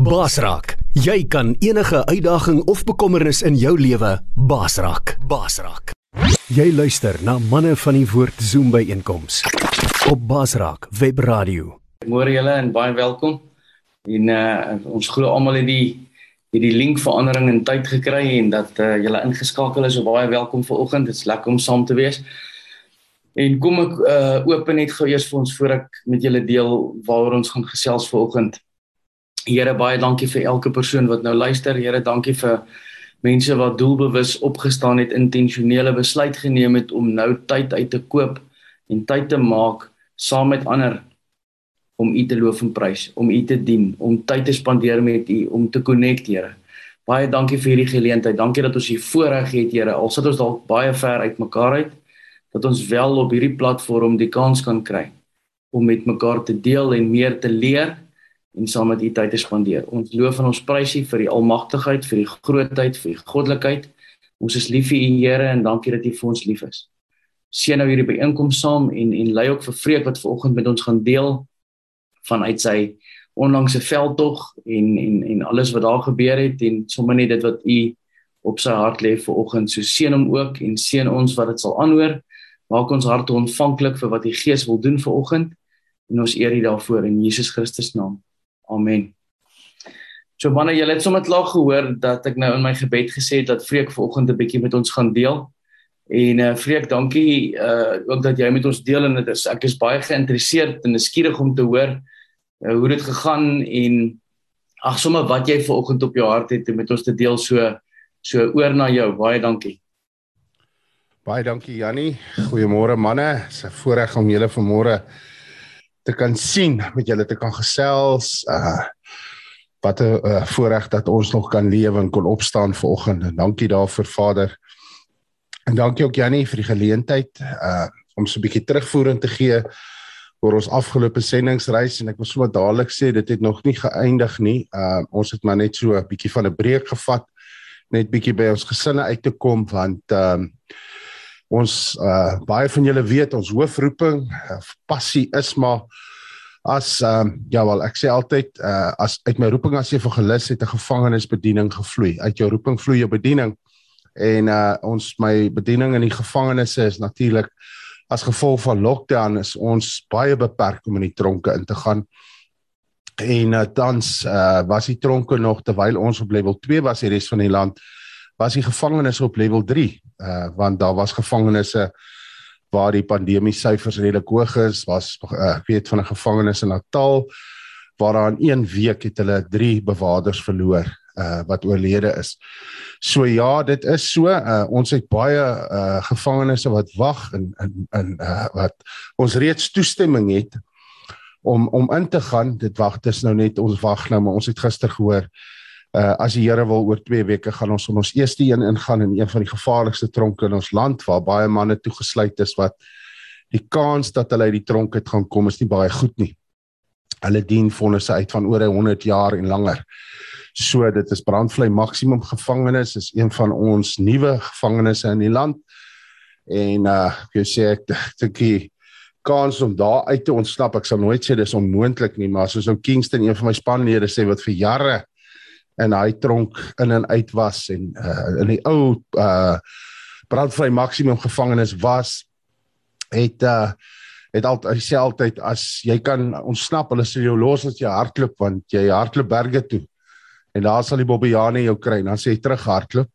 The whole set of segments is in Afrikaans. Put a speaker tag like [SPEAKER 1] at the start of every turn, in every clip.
[SPEAKER 1] Basraak. Jy kan enige uitdaging of bekommernis in jou lewe basraak. Basraak. Jy luister na manne van die woord Zoom by einkoms op Basraak Web Radio.
[SPEAKER 2] Môre julle en baie welkom. En uh, ons glo almal het die het die link verandering in tyd gekry en dat uh, julle ingeskakel is. So baie welkom vir oggend. Dit's lekker om saam te wees. En kom ek uh, open net gou eers vir ons voor ek met julle deel waaroor ons gaan gesels vanoggend. Here baie dankie vir elke persoon wat nou luister. Here dankie vir mense wat doelbewus opgestaan het, intentionele besluit geneem het om nou tyd uit te koop en tyd te maak saam met ander om U te loof en prys, om U te dien, om tyd te spandeer met U, om te connect, Here. Baie dankie vir hierdie geleentheid. Dankie dat ons hier voorreg het, Here. Al sit ons dalk baie ver uit mekaar uit, dat ons wel op hierdie platform die kans kan kry om met mekaar te deel en meer te leer en saam met U tyd te spandeer. Ons loof en ons prys U vir die almagtigheid, vir die grootheid, vir die goddelikheid. Ons is lief vir U Here en dankie dat U vir ons lief is. Seën nou hierdie byeenkoms saam en en lei ook vir Vreek wat vanoggend met ons gaan deel vanuit sy onlangse veldtog en en en alles wat daar gebeur het en sommer net dit wat U op sy hart lê vanoggend. So seën hom ook en seën ons wat dit sal aanhoor. Maak ons harte ontvanklik vir wat die Gees wil doen vanoggend en ons eer U daarvoor in Jesus Christus naam. Amen. So wanneer julle het sommer klaar gehoor dat ek nou in my gebed gesê het dat Vreek vanoggend 'n bietjie met ons gaan deel. En uh Vreek, dankie uh ook dat jy met ons deel en dit is ek is baie geïnteresseerd en nuuskierig om te hoor uh, hoe dit gegaan en ag sommer wat jy vanoggend op jou hart het om met ons te deel so so oor na jou. Baie dankie.
[SPEAKER 3] Baie dankie Jannie. Goeiemôre manne. Dis 'n voorreg om julle vanmôre te kan sien, met julle te kan gesels. Uh wat 'n uh, voorreg dat ons nog kan lewe en kon opstaan vanoggend. En dankie daarvoor Vader. En dankie ook Jannie vir die geleentheid uh om so 'n bietjie terugvoering te gee oor ons afgelope sendingsreis en ek wil sommer dadelik sê dit het nog nie geëindig nie. Uh ons het maar net so 'n bietjie van 'n breek gevat net bietjie by ons gesinne uit te kom want ehm uh, ons uh baie van julle weet ons hoofroeping uh, passie is maar as ehm uh, ja wel ek sê altyd uh as uit my roeping as evangelis het 'n gevangenisbediening gevloei. Uit jou roeping vloei jou bediening. En uh ons my bediening in die gevangenisse is natuurlik as gevolg van lockdown is ons baie beperk om in die tronke in te gaan. En uh, tans uh was die tronke nog terwyl ons op level 2 was die res van die land was die gevangenes op level 3 uh want daar was gevangenisse waar die pandemie syfers redelik hoog is was uh, ek weet van 'n gevangenis in Natal waar in 1 week het hulle 3 bewakers verloor uh wat oorlede is. So ja, dit is so uh ons het baie uh gevangenisse wat wag in in in uh wat ons reeds toestemming het om om in te gaan. Dit wag dis nou net ons wag nou maar ons het gister gehoor uh as die Here wil oor 2 weke gaan ons in ons eerste een ingaan in een van die gevaarlikste tronke in ons land waar baie manne toegesluit is wat die kans dat hulle uit die tronk uit gaan kom is nie baie goed nie. Hulle dien vonnisse uit van oor 100 jaar en langer. So dit is brandvlei maksimum gevangenis is een van ons nuwe gevangenisse in die land. En uh ek sê ek dink die kans om daar uit te ontsnap, ek sal nooit sê dis onmoontlik nie, maar soos ou Kingston een van my spanlede sê wat vir jare in hy tronk in en uit was en uh, in die ou uh brandvry maksimum gevangenis was het uh het sê altyd as jy kan ontsnap hulle sê jou los as jy hardloop want jy hardloop berge toe. En daar sal die bobbejane jou kry. Dan sê jy terug hardloop.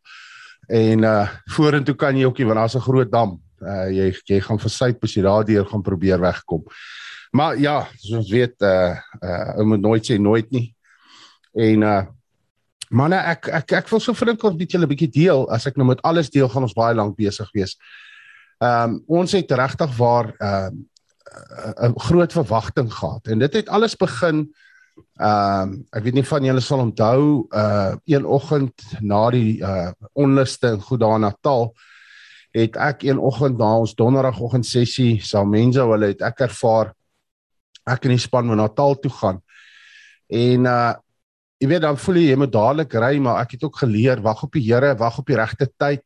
[SPEAKER 3] En uh vorentoe kan jy ook nie want daar's 'n groot dam. Uh jy jy gaan versuip as jy daardeur gaan probeer wegkom. Maar ja soos ons weet uh uh ou moet nooit sê nooit nie. En uh Manne, ek ek ek wil so vinnig kort met julle 'n bietjie deel. As ek nou met alles deel, gaan ons baie lank besig wees. Ehm um, ons het regtig waar ehm uh, 'n groot verwagting gehad en dit het alles begin ehm um, ek weet nie van julle sal onthou uh een oggend na die uh onluste in in Natal het ek een oggend na ons donderdagoggend sessie saam mense hulle het ek ervaar ek in die span van Natal toe gaan en uh jy weet dan voel jy jy moet dadelik ry maar ek het ook geleer wag op die Here wag op die regte tyd.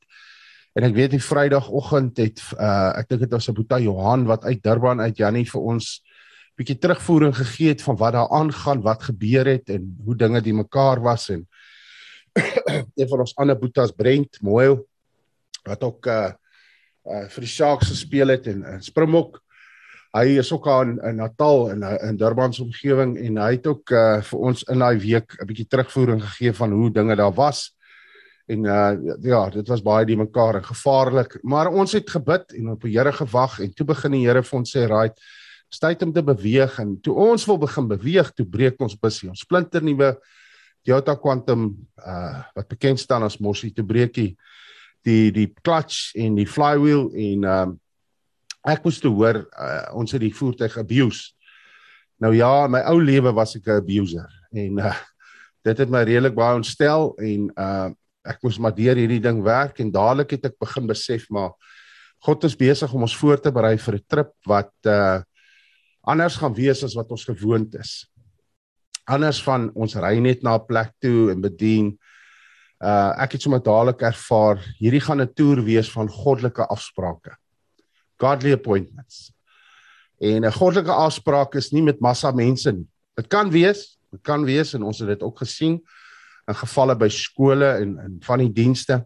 [SPEAKER 3] En ek weet die Vrydagoggend het uh, ek dink dit was 'n boetie Johan wat uit Durban uit Jannie vir ons bietjie terugvoering gegee het van wat daar aangaan, wat gebeur het en hoe dinge die mekaar was en een van ons ander boetas Brent Moel wat ook uh uh vir die Sharks gespeel het en, en Springbok hy is ook aan in Natal in in Durban se omgewing en hy het ook uh vir ons in daai week 'n bietjie terugvoering gegee van hoe dinge daar was. En uh ja dit was baie die mekaar en gevaarlik. Maar ons het gebid en op die Here gewag en toe begin die Here vir ons sê right tyd om te beweeg en toe ons wil begin beweeg toe breek ons busie. Ons splinter nuwe Toyota Quantum uh wat bekend staan as Mossie te breekie die die clutch en die flywheel en um ek moes te hoor uh, ons het die voertuig abuse. Nou ja, my ou lewe was ek 'n abuser en uh, dit het my redelik baie ontstel en uh ek moes maar deur hierdie ding werk en dadelik het ek begin besef maar God is besig om ons voor te berei vir 'n trip wat uh anders gaan wees as wat ons gewoond is anders van ons ry net na 'n plek toe en bedien. Uh ek het sommer dadelik ervaar hierdie gaan 'n toer wees van goddelike afsprake. Godly appointments. En 'n goddelike afspraak is nie met massa mense nie. Dit kan wees, dit kan wees en ons het dit ook gesien in gevalle by skole en en van die dienste.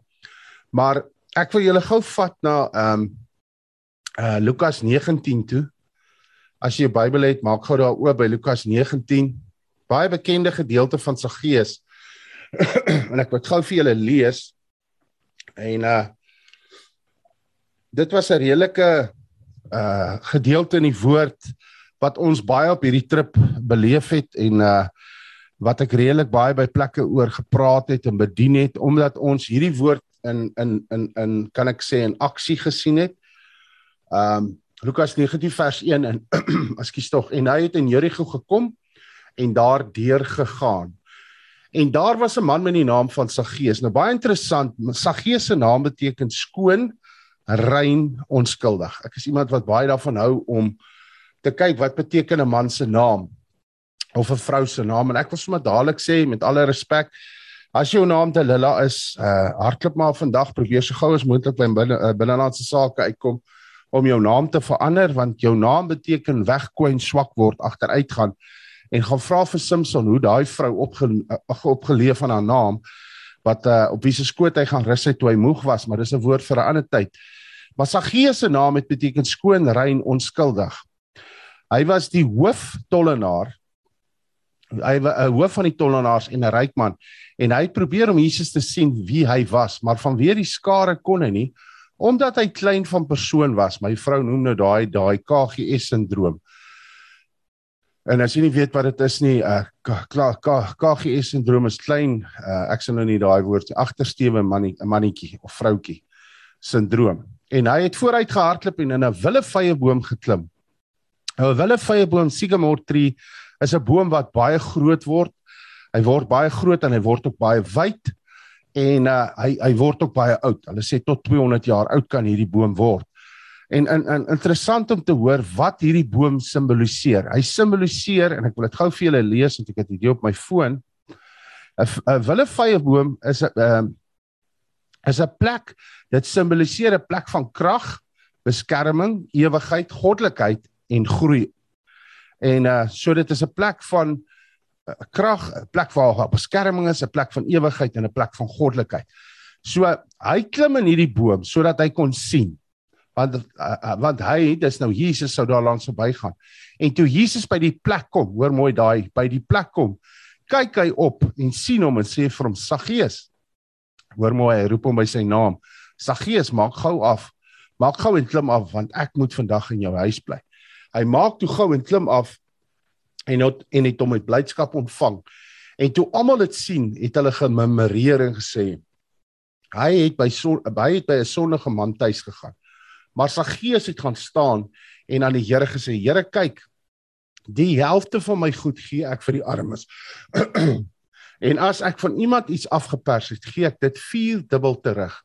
[SPEAKER 3] Maar ek wil julle gou vat na ehm um, uh Lukas 19 toe. As jy 'n Bybel het, maak gou daar oop by Lukas 19 baie bekende gedeelte van Saggeus. en ek wil gou vir julle lees. En uh dit was 'n redelike uh gedeelte in die woord wat ons baie op hierdie trip beleef het en uh wat ek redelik baie by plekke oor gepraat het en bedien het omdat ons hierdie woord in in in in kan ek sê in aksie gesien het. Um Lukas 19 vers 1 en ekskuus tog en hy het in Jerigo gekom en daar deur gegaan. En daar was 'n man met die naam van Saggeus. Nou baie interessant, Saggeus se naam beteken skoon, rein, onskuldig. Ek is iemand wat baie daarvan hou om te kyk wat beteken 'n man se naam of 'n vrou se naam en ek wil sommer dadelik sê met alle respek as jou naam Delila is, uh hardloop maar vandag probeer so gou as moontlik by binne uh, binnelandse sake uitkom om jou naam te verander want jou naam beteken wegkwyn swak word agteruit gaan en gaan vra vir Samson hoe daai vrou opge, opgeleef van haar naam wat uh, op wie se skoot hy gaan rus hy toe hy moeg was, maar dis 'n woord vir 'n ander tyd. Maar Saggeus se naam het beteken skoon, rein, onskuldig. Hy was die hoof tollenaar. Hy was 'n hoof van die tollenaars en 'n ryk man en hy het probeer om Jesus te sien wie hy was, maar vanweer die skare kon hy nie omdat hy klein van persoon was. My vrou noem nou daai daai KGS sindroom. En as jy nie weet wat dit is nie, uh klaar KGS sindroom is klein, uh, ek sal nou nie daai woord agterstewe manie mannetjie of vroutjie sindroom. En hy het vooruit gehardloop en in 'n willevye boom geklim. 'n willevye boom sycamore tree is 'n boom wat baie groot word. Hy word baie groot en hy word ook baie wyd en uh, hy hy word ook baie oud. Hulle sê tot 200 jaar oud kan hierdie boom word. En in in interessant om te hoor wat hierdie boom simboliseer. Hy simboliseer en ek wil dit gou vir julle lees want ek het dit hier op my foon. 'n 'n willevye boom is 'n ehm is 'n plek dit simboliseer 'n plek van krag, beskerming, ewigheid, goddelikheid en groei. En uh so dit is 'n plek van uh, krag, 'n plek waar beskerming is, 'n plek van ewigheid en 'n plek van goddelikheid. So hy klim in hierdie boom sodat hy kon sien want uh, want hy dis nou Jesus sou daar langs verbygaan en toe Jesus by die plek kom hoor mooi daai by die plek kom kyk hy op en sien hom en sê vir hom Saggeus hoor mooi hy roep hom by sy naam. Saggeus maak gou af. Maak gou en klim af want ek moet vandag in jou huis bly. Hy maak toe gou en klim af en het, en het hom met blydskap ontvang. En toe almal dit sien het hulle gememoreer en gesê hy het by son, hy het by 'n sonnige man tuis gegaan. Maar Saggeus het gaan staan en aan die Here gesê: "Here, kyk, die helfte van my goed gee ek vir die armes. en as ek van iemand iets afgepers het, gee ek dit vier dubbel terug."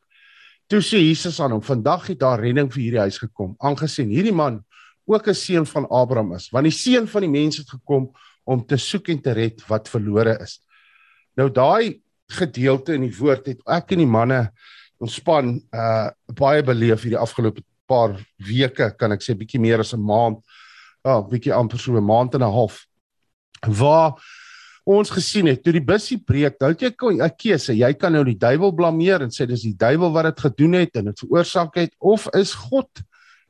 [SPEAKER 3] Toe sê Jesus aan hom: "Vandag het daar redding vir hierdie huis gekom, aangesien hierdie man ook 'n seun van Abraham is, want die seun van die mens het gekom om te soek en te red wat verlore is." Nou daai gedeelte in die woord het ek en die manne ons span uh baie beleef hierdie afgelope paar weke kan ek sê bietjie meer as 'n maand ja, bietjie amper so 'n maand en 'n half waar ons gesien het toe die busie breek, nou jy 'n keuse. Jy kan nou die duiwel blameer en sê dis die duiwel wat dit gedoen het en dit veroorsaak het of is God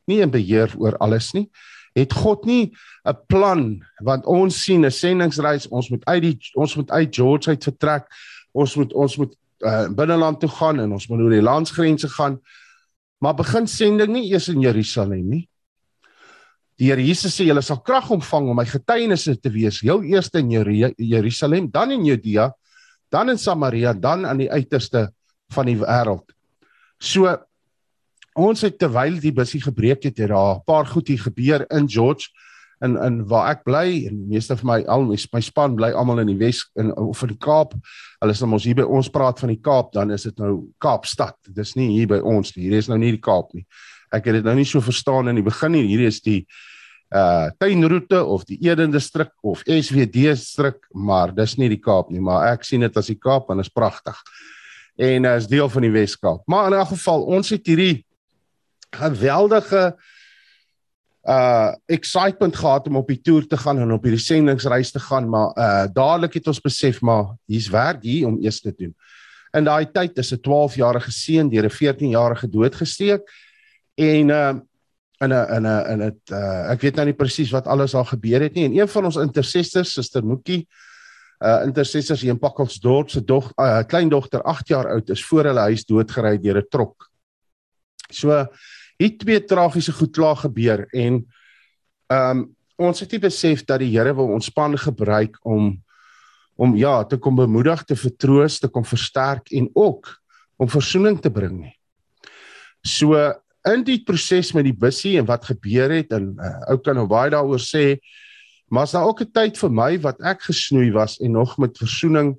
[SPEAKER 3] nie in beheer oor alles nie? Het God nie 'n plan want ons sien 'n sendingsreis, ons moet uit die ons moet uit George uit vertrek. Ons moet ons moet uh, binneland toe gaan en ons moet oor die landsgrense gaan. Maar begin sending nie eers in Jerusalem nie. Die Here Jesus sê julle sal krag ontvang om my getuienisse te wees, heel eers in Jerusalem, dan in Judea, dan in Samaria, dan aan die uiterste van die wêreld. So ons het terwyl die busie gebreek het, het daar 'n paar goed hier gebeur in George in in waar ek bly en meeste van my al my span bly almal in die Wes in of in die Kaap. Hulle is nou mos hier by ons praat van die Kaap, dan is dit nou Kaapstad. Dis nie hier by ons nie. Hier is nou nie die Kaap nie. Ek het dit nou nie so verstaan in die begin nie. Hier is die uh tuinroete of die Eden distrik of SWD distrik, maar dis nie die Kaap nie, maar ek sien dit as die Kaap en is pragtig. En uh, is deel van die Wes-Kaap. Maar in 'n geval, ons het hierdie geweldige uh excitement gehad om op die toer te gaan en op hierdie sendingsreis te gaan, maar uh dadelik het ons besef maar hier's werk hier om eers te doen. In daai tyd is 'n 12-jarige seun deur 'n 14-jarige doodgesteek en uh in 'n in 'n in dit uh ek weet nou nie presies wat alles al gebeur het nie en een van ons intercessors Suster Moekie uh intercessors hier in Pakkelsdorp se dog uh kleindogter 8 jaar oud is voor hulle huis doodgery deur 'n trok. So hier twee tragiese goed klaar gebeur en um ons het nie besef dat die Here wil ons span gebruik om om ja te kom bemoedig te vertroos te kom versterk en ook om verzoening te bring nie. So in die proses met die bussie en wat gebeur het en uh, ou kan nou baie daaroor sê maar as daar ook 'n tyd vir my wat ek gesnoei was en nog met versoening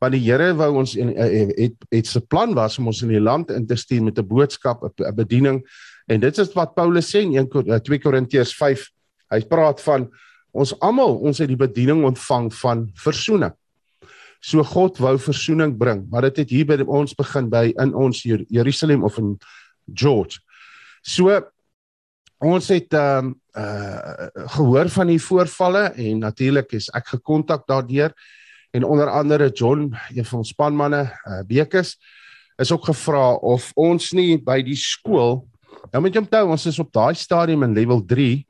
[SPEAKER 3] want die Here wou ons en uh, het het se plan was om ons in die land in te stuur met 'n boodskap 'n bediening. En dit is wat Paulus sê in 1 2 Korintiërs 5 hy praat van ons almal ons het die bediening ontvang van versoening So God wou versoening bring, maar dit het hier by ons begin by in ons Jerusalem of in George. So ons het ehm um, uh gehoor van die voorvalle en natuurlik is ek gekontak daardeur en onder andere John, een van ons spanmanne, uh Bekes is ook gevra of ons nie by die skool nou moet jy onthou ons is op daai stadium in level 3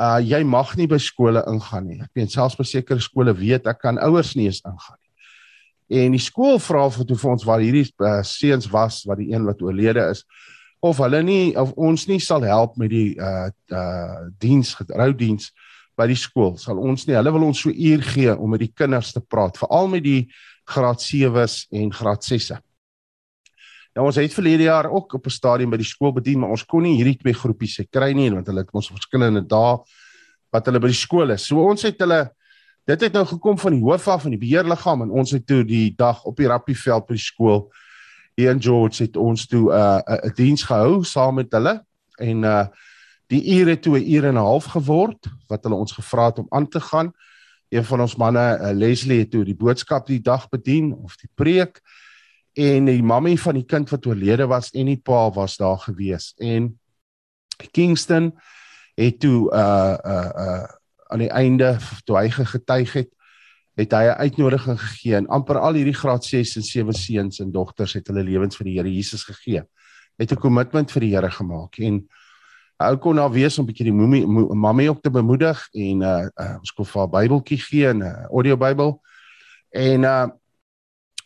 [SPEAKER 3] uh jy mag nie by skole ingaan nie. Ek weet selfs by sekere skole weet ek kan ouers nie eens ingaan nie. En die skool vra vir toe vir ons waar hierdie uh, seuns was wat die een wat oorlede is of hulle nie of ons nie sal help met die uh uh diens geroudiens by die skool sal ons nie hulle wil ons so uur gee om met die kinders te praat veral met die graad 7s en graad 6se. Nou ons het verlede jaar ook op 'n stadium by die skool bedien maar ons kon nie hierdie twee groepies se kry nie want hulle het ons verskillende dae wat hulle by die skool is. So ons het hulle dit het nou gekom van die hoof af van die beheerliggaam en ons het toe die dag op die rappieveld by die skool Ian George het ons toe 'n uh, 'n diens gehou saam met hulle en uh die ure toe 'n uur en 'n half geword wat hulle ons gevra het om aan te gaan. Een van ons manne, uh, Leslie het toe die boodskap die dag bedien of die preek en die mammy van die kind wat oorlede was en die pa was daar gewees en Kingston het toe uh uh uh aan die einde toe hy getuig het het hy 'n uitnodiging gegee en amper al hierdie graad 6 en 7 seuns en dogters het hulle lewens vir die Here Jesus gegee. Het 'n kommitment vir die Here gemaak en ou kon daar wees om 'n bietjie die mommy mammy ook te bemoedig en uh, uh ons kon vir haar Bybeltjie gee en 'n uh, audio Bybel. En uh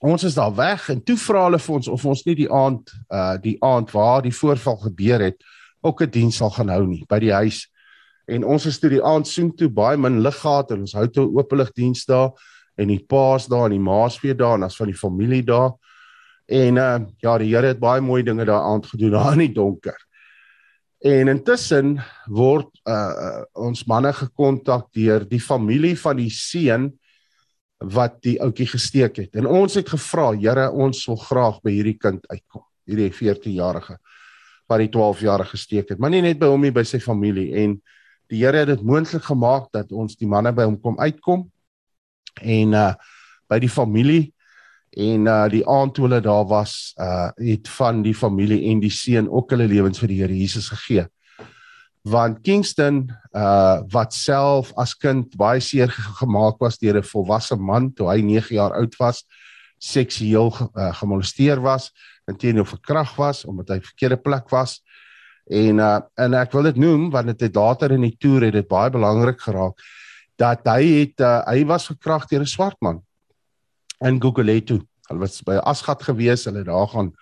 [SPEAKER 3] ons is daar weg en toe vra hulle vir ons of ons nie die aand uh die aand waar die voorval gebeur het ook 'n diens sal gaan hou nie by die huis en ons het toe die aand soen toe baie min lig gehad en ons hou toe oopelig diens daar en die paas daar en die maas weer daar en as van die familie daar. En uh, ja die Here het baie mooi dinge daar aand gedoen daar in die donker. En intussen word uh, ons manne gekontak deur die familie van die seun wat die ouetjie gesteek het. En ons het gevra Here ons wil graag by hierdie kind uitkom. Hierdie 14 jarige wat die 12 jarige gesteek het maar nie net by hom nie by sy familie. En die Here het dit moontlik gemaak dat ons die manne by hom kom uitkom en uh by die familie en uh die aand toe hulle daar was uh het van die familie en die seun ook hulle lewens vir die Here Jesus gegee. want Kingston uh wat self as kind baie seer gemaak was deur 'n volwasse man toe hy 9 jaar oud was seksueel uh, gemolesteer was en teenoor verkrag was omdat hy verkeerde plek was en uh en ek wil dit noem want dit het later in die toer het dit baie belangrik geraak dat hy het uh, hy was verkrag deur 'n swart man in Guguletu hulle was by asgat gewees hulle daar gaan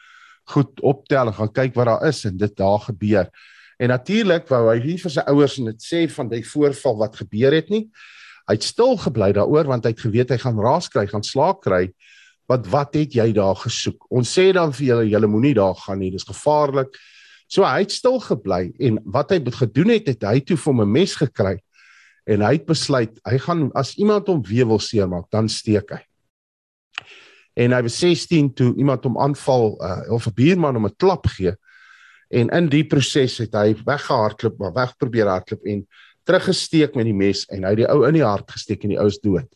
[SPEAKER 3] goed optel en gaan kyk wat daar is en dit daar gebeur En natuurlik wou hy nie vir sy ouers net sê van die voorval wat gebeur het nie. Hy het stil gebly daaroor want hy het geweet hy gaan raas kry, gaan slaag kry. Wat wat het jy daar gesoek? Ons sê dan vir julle, julle moenie daar gaan nie, dis gevaarlik. So hy het stil gebly en wat hy gedoen het, het hy toe vir 'n mes gekry en hy het besluit hy gaan as iemand hom weer wil seermaak, dan steek hy. En hy was 16 toe iemand hom aanval uh, of 'n buurman hom 'n klap gee En in die proses het hy weggehardloop, maar weg probeer hardloop en teruggesteek met die mes en hy het die ou in die hart gesteek en die ou is dood.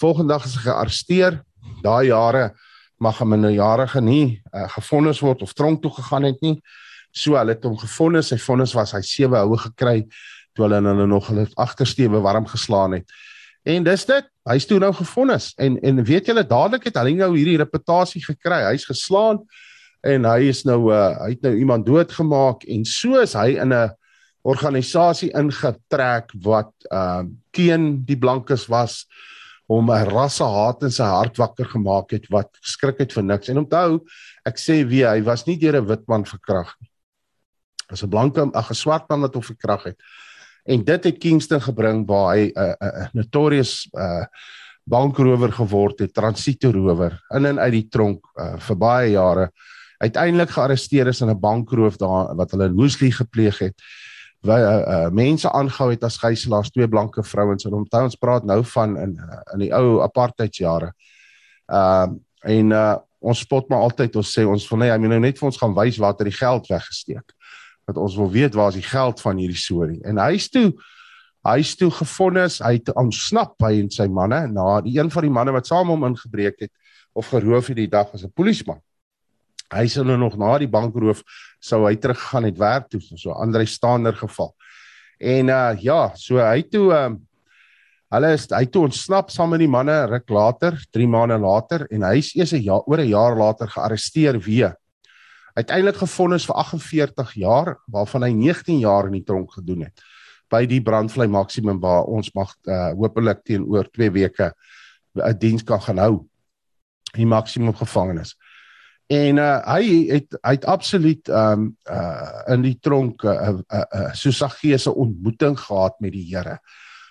[SPEAKER 3] Volgende dag is hy gearresteer. Daai jare mag 'n minderjarige nie uh, gefonnis word of tronk toe gegaan het nie. So hulle het hom gefonnis. Sy vonnis was hy 7 houe gekry toe hulle hulle nog hulle agtersteewe warm geslaan het. En dis dit. Hy's toe nou gefonnis en en weet julle dadelik het hulle nou hierdie reputasie gekry. Hy's geslaan en hy is nou uh, hy het nou iemand doodgemaak en so is hy in 'n organisasie ingetrek wat ehm uh, teen die blankes was om 'n rassehaat in sy hart wakker gemaak het wat skrik het vir niks en onthou ek sê wie hy was nie deur 'n wit man verkrag nie as 'n blanke 'n swart man wat hom verkrag het en dit het Kingston gebring waar hy 'n uh, 'n uh, notorious uh bankrower geword het transitorower in en uit die tronk uh, vir baie jare uiteindelik gearresteer is in 'n bankroof daar wat hulle in Woesley gepleeg het. Wy uh, uh, mense aangehou het as gijslaers, twee blanke vrouens en onthou ons praat nou van in in die ou apartheidsjare. Ehm uh, en uh, ons spot maar altyd ons sê ons wil net hy moet nou net vir ons gaan wys waar het die geld weggesteek. Dat ons wil weet waar is die geld van hierdie storie. En hy's toe hy's toe gefonnis, hy het ontsnap hy en sy manne na die een van die manne wat saam hom ingebreek het of geroof het die dag was 'n polisieman hy sou nou nog na die bankroof sou hy teruggegaan het werk toe so Andre Staander geval. En uh ja, so hy toe um hulle is hy toe ontsnap saam met die manne ruk later, 3 maande later en hy is eers 'n jaar oor 'n jaar later gearresteer weer. Uiteindelik gefonnis vir 48 jaar waarvan hy 19 jaar in die tronk gedoen het by die brandvlei maksimum waar ons mag uh hopelik teenoor 2 weke 'n diens kan gaan hou. Die maksimum gevangenis. En uh, hy het hy het absoluut um uh in die tronk 'n uh, uh, uh, so saggeese ontmoeting gehad met die Here.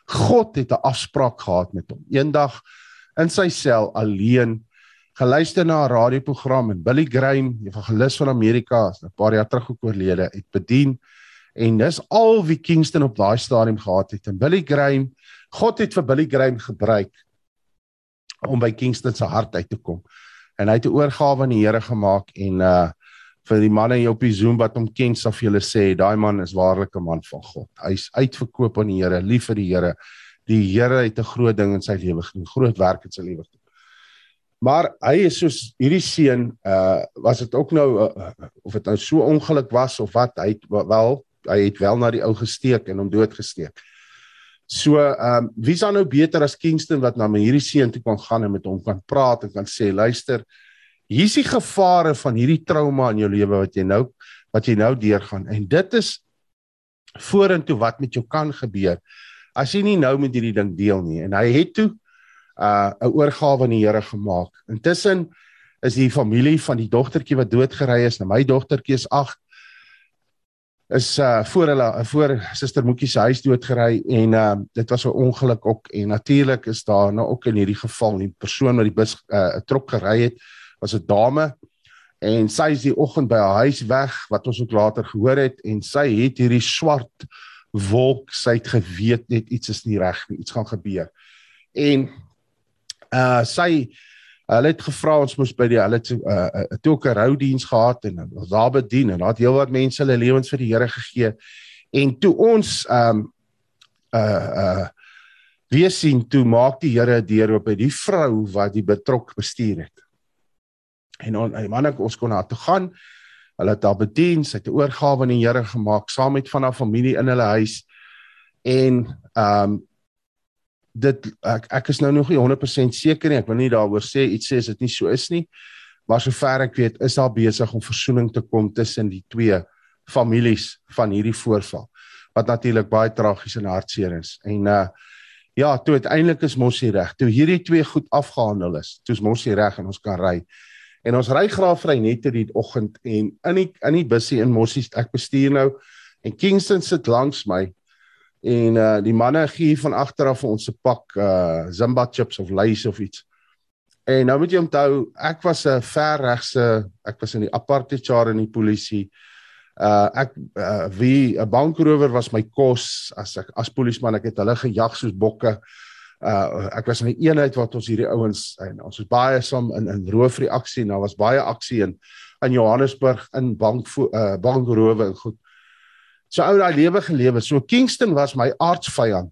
[SPEAKER 3] God het 'n afspraak gehad met hom. Eendag in sy sel alleen geluister na 'n radioprogram en Billy Graham, evangelis van Amerika, 'n paar jaar terug oorlede, het bedien en dis al wie Kingston op daai stadium gehad het. En Billy Graham, God het vir Billy Graham gebruik om by Kingston se hart uit te kom en hy het 'n oorgawe aan die Here gemaak en uh vir die manne hier op die Zoom wat hom ken sal julle sê daai man is waarlik 'n man van God. Hy's uitverkoop aan die Here, lief vir die Here. Die Here het 'n groot ding in sy lewe gedoen, groot werk in sy lewe gedoen. Maar hy is soos hierdie seun uh was dit ook nou uh, of dit nou so ongeluk was of wat hy het, wel hy het wel na die ou gesteek en hom doodgesteek. So, ehm um, wie's dan nou beter as Kingston wat na my hierdie seun toe kan gaan en met hom kan praat en kan sê, luister, hier's die gevare van hierdie trauma in jou lewe wat jy nou wat jy nou deurgaan en dit is vorentoe wat met jou kan gebeur as jy nie nou met hierdie ding deel nie en hy het toe uh, 'n oorgawe aan die Here gemaak. Intussen is die familie van die dogtertjie wat doodgery is, nou my dogtertjie is 8 is uh voor hulle voor suster Moetjie se huis doodgery en uh dit was 'n ongeluk ook en natuurlik is daar nou ook in hierdie geval die persoon wat die bus uh trok gery het was 'n dame en sy is die oggend by haar huis weg wat ons ook later gehoor het en sy het hierdie swart wolk sy het geweet net iets is nie reg nie iets gaan gebeur en uh sy Hulle het gevra ons moes by die hulle het uh, toe 'n roudiens gehad en ons daar bedien en daar het heelwat mense hulle lewens vir die Here gegee. En toe ons ehm um, uh uh weer sien toe maak die Here 'n deur op by die vrou wat die betrok bestuur het. En on, die man ek ons kon na toe gaan Hulle het daar bedien, sy het 'n oorgawe aan die Here gemaak saam met van haar familie in hulle huis. En ehm um, dit ek ek is nou nog nie 100% seker nie. Ek wil nie daaroor sê iets sê as dit nie so is nie. Maar sover ek weet, is daar besig om versoening te kom tussen die twee families van hierdie voorval wat natuurlik baie tragies en hartseer is. En uh ja, toe uiteindelik is Mossie reg. Toe hierdie twee goed afgehandel is, toe is Mossie reg en ons kan ry. En ons ry graafry net die oggend en in die in die bussie in Mossie ek bestuur nou en Kingston sit langs my en uh die manne gee van agter af ons se pak uh Zimba chips of lace of iets. En nou moet jy onthou, ek was 'n ver regse, ek was in die apartheid jare in die polisie. Uh ek uh, wie 'n bankrower was my kos. As ek as polisieman ek het hulle gejag soos bokke. Uh ek was in 'n eenheid wat ons hierdie ouens en ons was baie saam in in roofreaksie en daar was baie aksie in in Johannesburg in bank uh bankrowe en goed so ou daai lewe gelewe so Kingston was my aardsvyand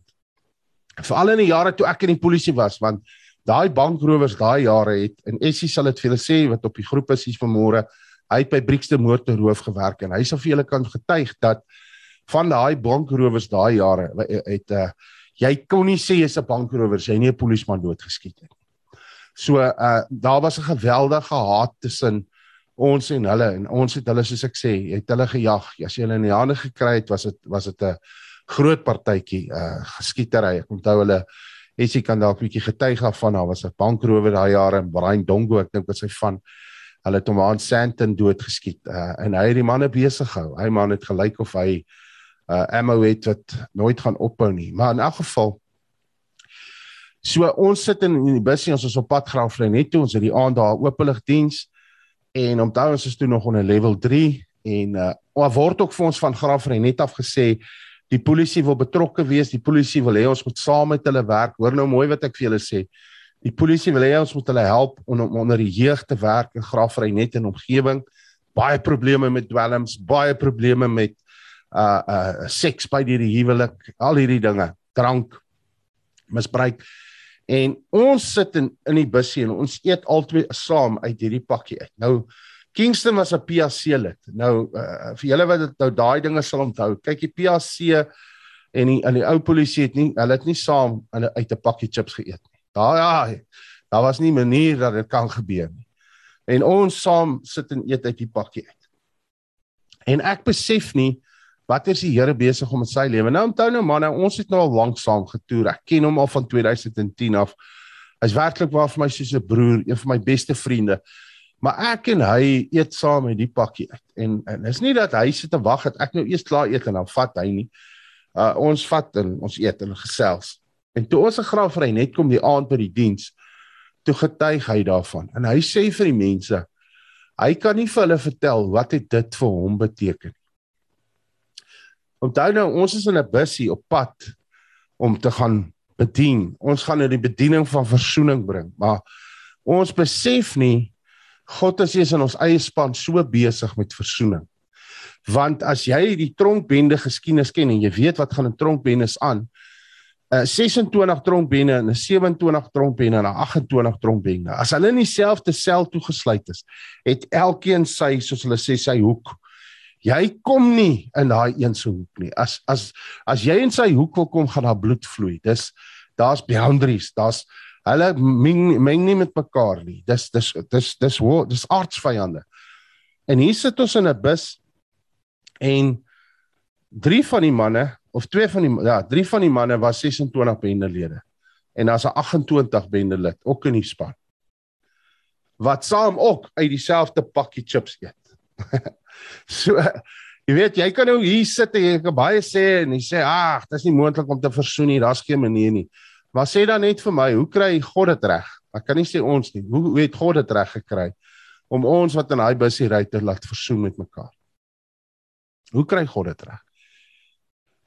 [SPEAKER 3] veral in die jare toe ek in die polisie was want daai bankrowers daai jare het en Essie sal dit vir julle sê wat op die groep is hier vanmôre hy het by Brixton motor roof gewerk en hy sal vir julle kan getuig dat van daai bankrowers daai jare het uh, jy kon nie sê jy's 'n bankrower as jy nie 'n polisieman doodgeskiet het nie. So uh daar was 'n geweldige haat tussen ons en hulle en ons het hulle soos ek sê, het hulle gejag. As jy hulle in die hande gekry het, was dit was dit 'n groot partytjie uh geskietery. Ek onthou hulle Essie kan dalk 'n bietjie getuig af van daar was 'n bankrower daai jare in Brian Dongo, ek dink dit sy van hulle het hom aan Santon doodgeskiet uh, en hy het die manne besig gehou. Hy man het gelyk of hy uh ammo het wat nooit gaan ophou nie. Maar in elk geval so ons sit in, in die bus ons is op pad graafry net toe ons het die aand daar oopelig diens en onthou ons is toe nog onder level 3 en uh word ook vir ons van graafry net af gesê die polisie wil betrokke wees, die polisie wil hê ons moet saam met hulle werk. Hoor nou mooi wat ek vir julle sê. Die polisie wil hê ons moet hulle help om, om onder die jeug te werk in Graafry net in omgewing. Baie probleme met dwelms, baie probleme met uh uh seks by die huwelik, al hierdie dinge, drank, misbruik. En ons sit in in die busie en ons eet albei saam uit hierdie pakkie uit. Nou Kingston was 'n PAC lid. Nou uh, vir julle wat dit nou daai dinge sal onthou, kyk die PAC en die en die ou polisie het nie hulle het nie saam hulle uit 'n pakkie chips geëet nie. Daar ja, daar was nie manier dat dit kan gebeur nie. En ons saam sit en eet uit die pakkie uit. En ek besef nie wat is die Here besig om in sy lewe. Nou onthou nou man, ons het nou al lank saam getoer. Ek ken hom al van 2010 af. Hy's werklik waar vir my soos 'n broer, een van my beste vriende. Maar ek en hy eet saam uit die pakkie uit. En en is nie dat hy sit te wag dat ek nou eers klaar eet en dan vat hy nie. Uh ons vat en ons eet en gesels. En toe ons 'n graafry net kom die aand by die diens, toe getuig hy daarvan. En hy sê vir die mense, hy kan nie vir hulle vertel wat dit vir hom beteken nie. Onthou nou, ons is in 'n busie op pad om te gaan bedien. Ons gaan nou die bediening van verzoening bring, maar ons besef nie God is eers in ons eie span so besig met verzoening. Want as jy die tronkbende geskiedenis ken en jy weet wat gaan 'n tronkbendes aan, 'n 26 tronkbenne en 'n 27 tronkbenne en 'n 28 tronkbenne. As hulle in dieselfde sel toegesluit is, het elkeen sy soos hulle sê sy hoek. Jy kom nie in daai een se hoek nie. As as as jy in sy hoek wil kom, gaan daar bloed vloei. Dis daar's boundaries. Daar's hulle meng, meng nie met mekaar nie. Dis dis dis dis dis, dis aardsvyande. En hier sit ons in 'n bus en drie van die manne of twee van die ja, drie van die manne was 26 bendelede. En daar's 'n 28 bendelid ook in die span. Wat saam ook uit dieselfde pakkie chips eet. so jy weet jy kan nou hier sit en jy kan baie sê en jy sê ag, dit is nie moontlik om te versoen nie, daar's geen manier nie. Maar sê dan net vir my, hoe kry God dit reg? Ek kan nie sê ons nie. Hoe, hoe het God dit reg gekry om ons wat in daai busie ry te laat versoen met mekaar? Hoe kry God dit reg?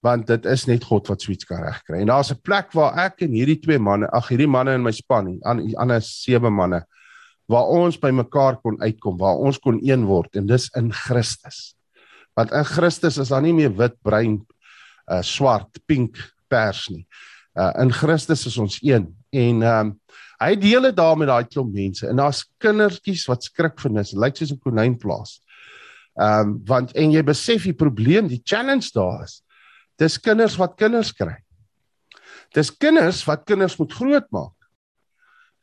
[SPEAKER 3] want dit is net God wat suits kan regkry. En daar's 'n plek waar ek en hierdie twee manne, ag hierdie manne in my span, aan ander sewe manne waar ons by mekaar kon uitkom, waar ons kon een word en dis in Christus. Want in Christus is daar nie meer wit, bruin, uh swart, pink, pers nie. Uh in Christus is ons een en ehm um, hy deel dit daar met daai klomp mense en daar's kindertjies wat skrik vir nis, lyk soos 'n konynplaas. Ehm um, want en jy besef die probleem, die challenge daar is. Dis kinders wat kinders kry. Dis kinders wat kinders moet grootmaak.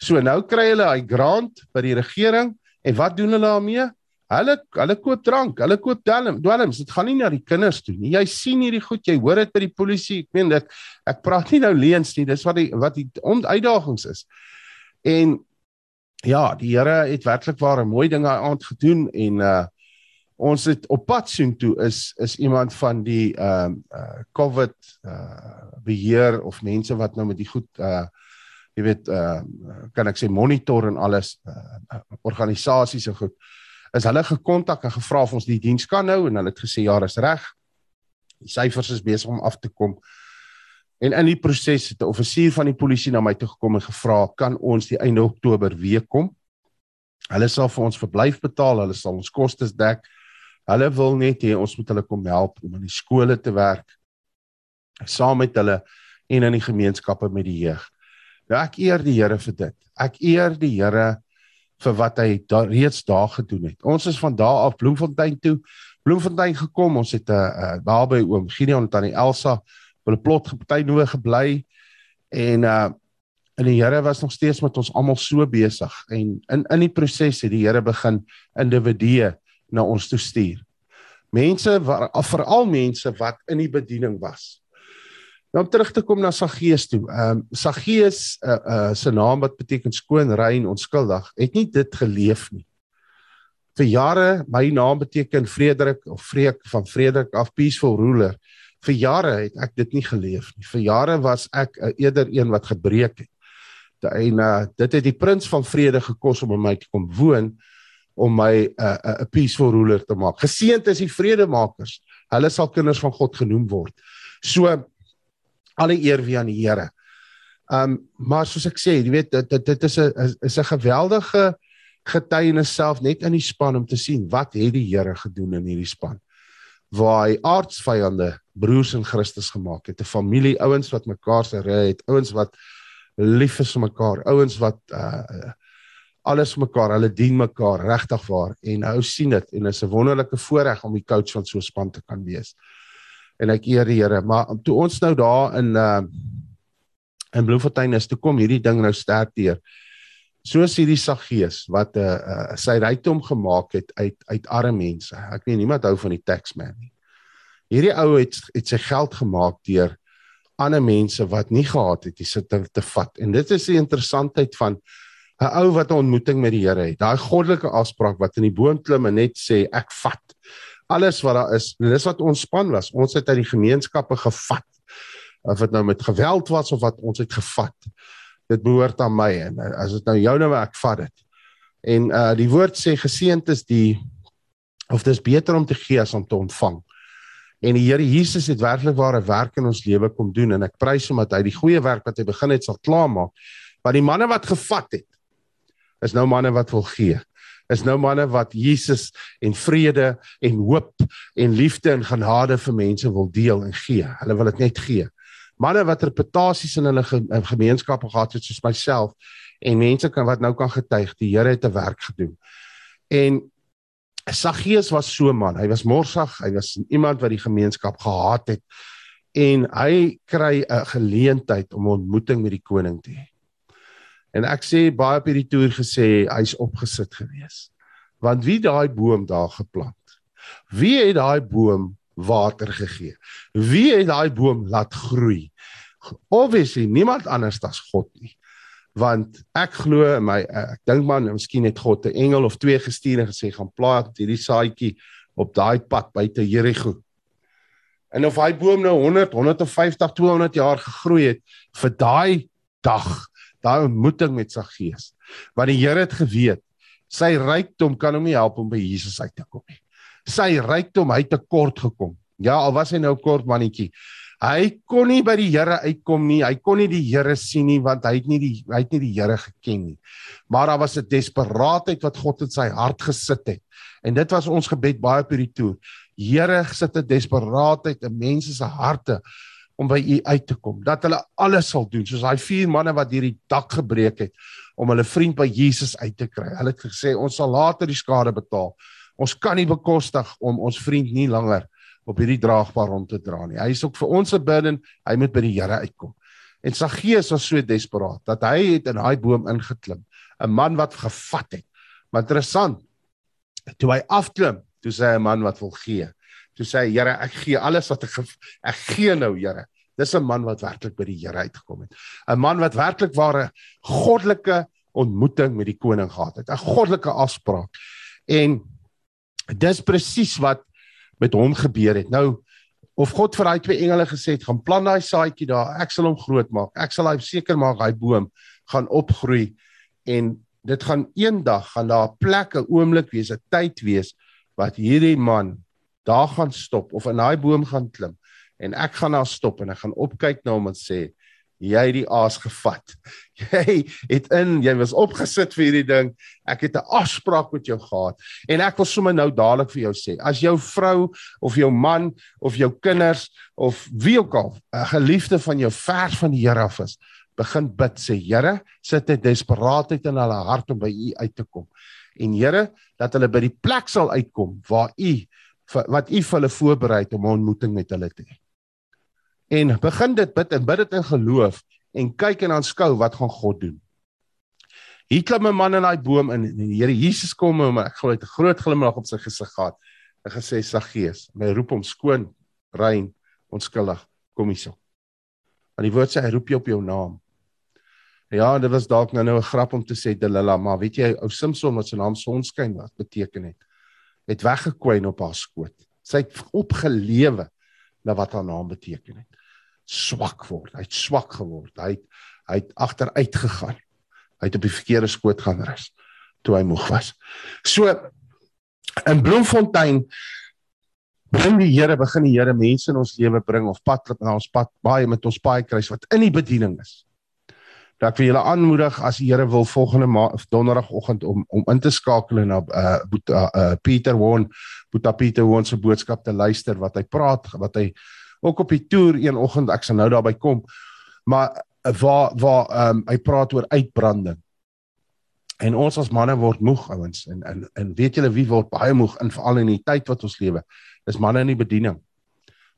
[SPEAKER 3] So nou kry hulle hy grant by die regering en wat doen hulle daarmee? Hulle hulle koop drank, hulle koop dwelm, dwelms. Dit gaan nie na die kinders toe nie. Jy sien hierdie goed, jy hoor dit by die polisie. Ek meen dit ek praat nie nou leens nie. Dis wat die wat die uitdagings is. En ja, die Here het werklik ware mooi dinge aand gedoen en uh ons het op pad soen toe is is iemand van die ehm uh, uh, COVID uh beheer of mense wat nou met die goed uh jy weet uh kan ek sê monitor en alles uh, organisasies en goed is hulle gekontak en gevra of ons die diens kan nou en hulle het gesê ja, is reg. Die syfers is besig om af te kom. En in die proses het 'n offisier van die polisie na my toe gekom en gevra, "Kan ons die einde Oktober weer kom?" Hulle sal vir ons verblyf betaal, hulle sal ons kostes dek. Hulle wil net hê ons moet hulle kom help om in die skole te werk saam met hulle en in die gemeenskappe met die jeug. Nou ek eer die Here vir dit. Ek eer die Here vir wat hy da, reeds daar gedoen het. Ons is van daar af Bloemfontein toe. Bloemfontein gekom. Ons het 'n uh, uh, daarby oom Gideon en tannie Elsa op 'n plot geparty nou gebly en uh en die Here was nog steeds met ons almal so besig en in in die proses het die Here begin individue na ons toe stuur. Mense veral mense wat in die bediening was. Nou om terug te kom na Saggeus toe. Ehm um, Saggeus uh, uh se naam wat beteken skoon, rein, onskuldig, het nie dit geleef nie. Vir jare my naam beteken Frederik of Freek van Frederik af peaceful ruler. Vir jare het ek dit nie geleef nie. Vir jare was ek uh, eerder een wat gebreek het. En uh dit het die prins van vrede gekos om by my te kom woon om my 'n uh, 'n uh, peaceful ruler te maak. Geseënd is die vredemakers. Hulle sal kinders van God genoem word. So alle eer wie aan die Here. Um maar soos ek sê, jy weet dit dit, dit is 'n is 'n geweldige getuienis self net in die span om te sien wat het die Here gedoen in hierdie span. Waar hy aardsvyande broers in Christus gemaak het, 'n familie, ouens wat mekaar se ry het, ouens wat lief is vir mekaar, ouens wat uh alles mekaar, hulle dien mekaar regtig waar en nou sien dit en is 'n wonderlike voorreg om die coach van so 'n span te kan wees en ek eer die Here. Maar toe ons nou daar in uh in Bloemfontein is toe kom hierdie ding nou sterk deur. Soos hierdie Saggees wat 'n uh, uh, sy rykdom gemaak het uit uit arme mense. Ek weet niemand hou van die taxman nie. Hierdie ou het het sy geld gemaak deur ander mense wat nie gehad het dis te, te vat. En dit is die interessantheid van 'n ou wat 'n ontmoeting met die Here het. Daai goddelike afspraak wat in die boom klim en net sê ek vat alles wat daar is. Dis wat ons span was. Ons het uit die gemeenskappe gevat. Of dit nou met geweld was of wat ons het gevat. Dit behoort aan my en eh, as dit nou joune werk vat dit. En uh die woord sê geseënd is die of dis beter om te gee as om te ontvang. En die Here Jesus het werklik ware werk in ons lewe kom doen en ek prys hom dat hy die goeie werk wat hy begin het sal klaarmaak. Want die manne wat gevat het is nou manne wat wil gee is nou manne wat Jesus en vrede en hoop en liefde en genade vir mense wil deel en gee. Hulle wil dit net gee. Manne wat reputasies in hulle gemeenskappe gehad het soos myself en mense kan wat nou kan getuig, die Here het 'n werk gedoen. En Saggeus was so 'n man. Hy was morsag, hy was iemand wat die gemeenskap gehaat het en hy kry 'n geleentheid om 'n ontmoeting met die koning te hê. En ek sê baie op hierdie toer gesê hy's opgesit gewees. Want wie daai boom daar geplant? Wie het daai boom water gegee? Wie het daai boom laat groei? Obviously niemand anders as God nie. Want ek glo my ek dink man, miskien het God 'n engel of twee gestuur en gesê gaan plant hierdie saadjie op daai pad buite Jerigo. En of hy boom nou 100, 150, 200 jaar gegroei het vir daai dag daai ontmoeting met sy gees. Want die Here het geweet sy rykdom kan hom nie help om by Jesus uit te kom nie. Sy rykdom hy te kort gekom. Ja, al was hy nou kort mannetjie. Hy kon nie by die Here uitkom nie. Hy kon nie die Here sien nie want hy het nie die hy het nie die Here geken nie. Maar daar was 'n desperaatheid wat God in sy hart gesit het. En dit was ons gebed baie op hierdie toer. Here, sit 'n desperaatheid in mense se harte om by u uit te kom. Dat hulle alles sal doen soos daai vier manne wat hierdie dak gebreek het om hulle vriend by Jesus uit te kry. Hulle het gesê ons sal later die skade betaal, Ons kan nie bekostig om ons vriend nie langer op hierdie draagbaar rond te dra nie. Hy is ook vir ons 'n burden. Hy moet by die Here uitkom. En Saggeus was so desperaat dat hy het in daai boom ingeklim. 'n Man wat gevat het. Maar interessant. Toe hy afklim, toe sê hy 'n man wat wil gee. Toe sê hy: "Here, ek gee alles wat ek ek gee nou, Here." Dis 'n man wat werklik by die Here uitgekom het. 'n Man wat werklik ware goddelike ontmoeting met die koning gehad het. 'n Goddelike afspraak. En dis presies wat met hom gebeur het. Nou of God vir daai twee engele gesê het, gaan plant daai saadjie daar, ek sal hom groot maak. Ek sal hy seker maak hy boom gaan opgroei en dit gaan eendag gaan daar 'n plek, 'n oomblik wees, 'n tyd wees wat hierdie man daar gaan stop of in daai boom gaan klim en ek gaan daar stop en ek gaan opkyk na hom en sê jy het die aas gevat. Jy het in, jy was opgesit vir hierdie ding. Ek het 'n afspraak met jou gehad en ek wil sommer nou dadelik vir jou sê, as jou vrou of jou man of jou kinders of wie ook al 'n geliefde van jou ver van die Here af is, begin bid sê Here, sit 'n desperaatheid in hulle hart om by U uit te kom. En Here, dat hulle by die plek sal uitkom waar U wat U vir hulle voorberei het om 'n ontmoeting met hulle te hê en begin dit bid en bid dit in geloof en kyk en aanskou wat gaan God doen. Hier klim 'n man in daai boom en die Here Jesus kom hom ek glo hy het 'n groot glimlag op sy gesig gehad. Hy gesê Saggeus, my roep hom skoon, rein, onskuldig, kom hierso. Want die woord sê hy roep jou op jou naam. Ja, dit was dalk nou nou 'n grap om te sê Delila, maar weet jy ou Samson wat sy naam sonskyn wat beteken het, het weggekwyn op haar skoot. Sy het opgelewe na wat haar naam beteken het swak word. Hy het swak geword. Hy het hy het agteruit gegaan. Hy het op die verkeerde skoot gaan rus toe hy moeg was. So in Bloemfontein bring die Here begin die Here mense in ons lewe bring of pad na ons pad baie met ons paai kruis wat in die bediening is. Dat ek vir julle aanmoedig as die Here wil volgende donderdagoggend om om in te skakel na uh, uh, uh Pieter Won, Boeta Pieter Won se boodskap te luister wat hy praat, wat hy ook op die toer een oggend ek sal nou daarby kom maar eh, waar waar um, hy praat oor uitbranding. En ons as manne word moeg ouens en en en weet julle wie word baie moeg in veral in die tyd wat ons lewe dis manne in die bediening.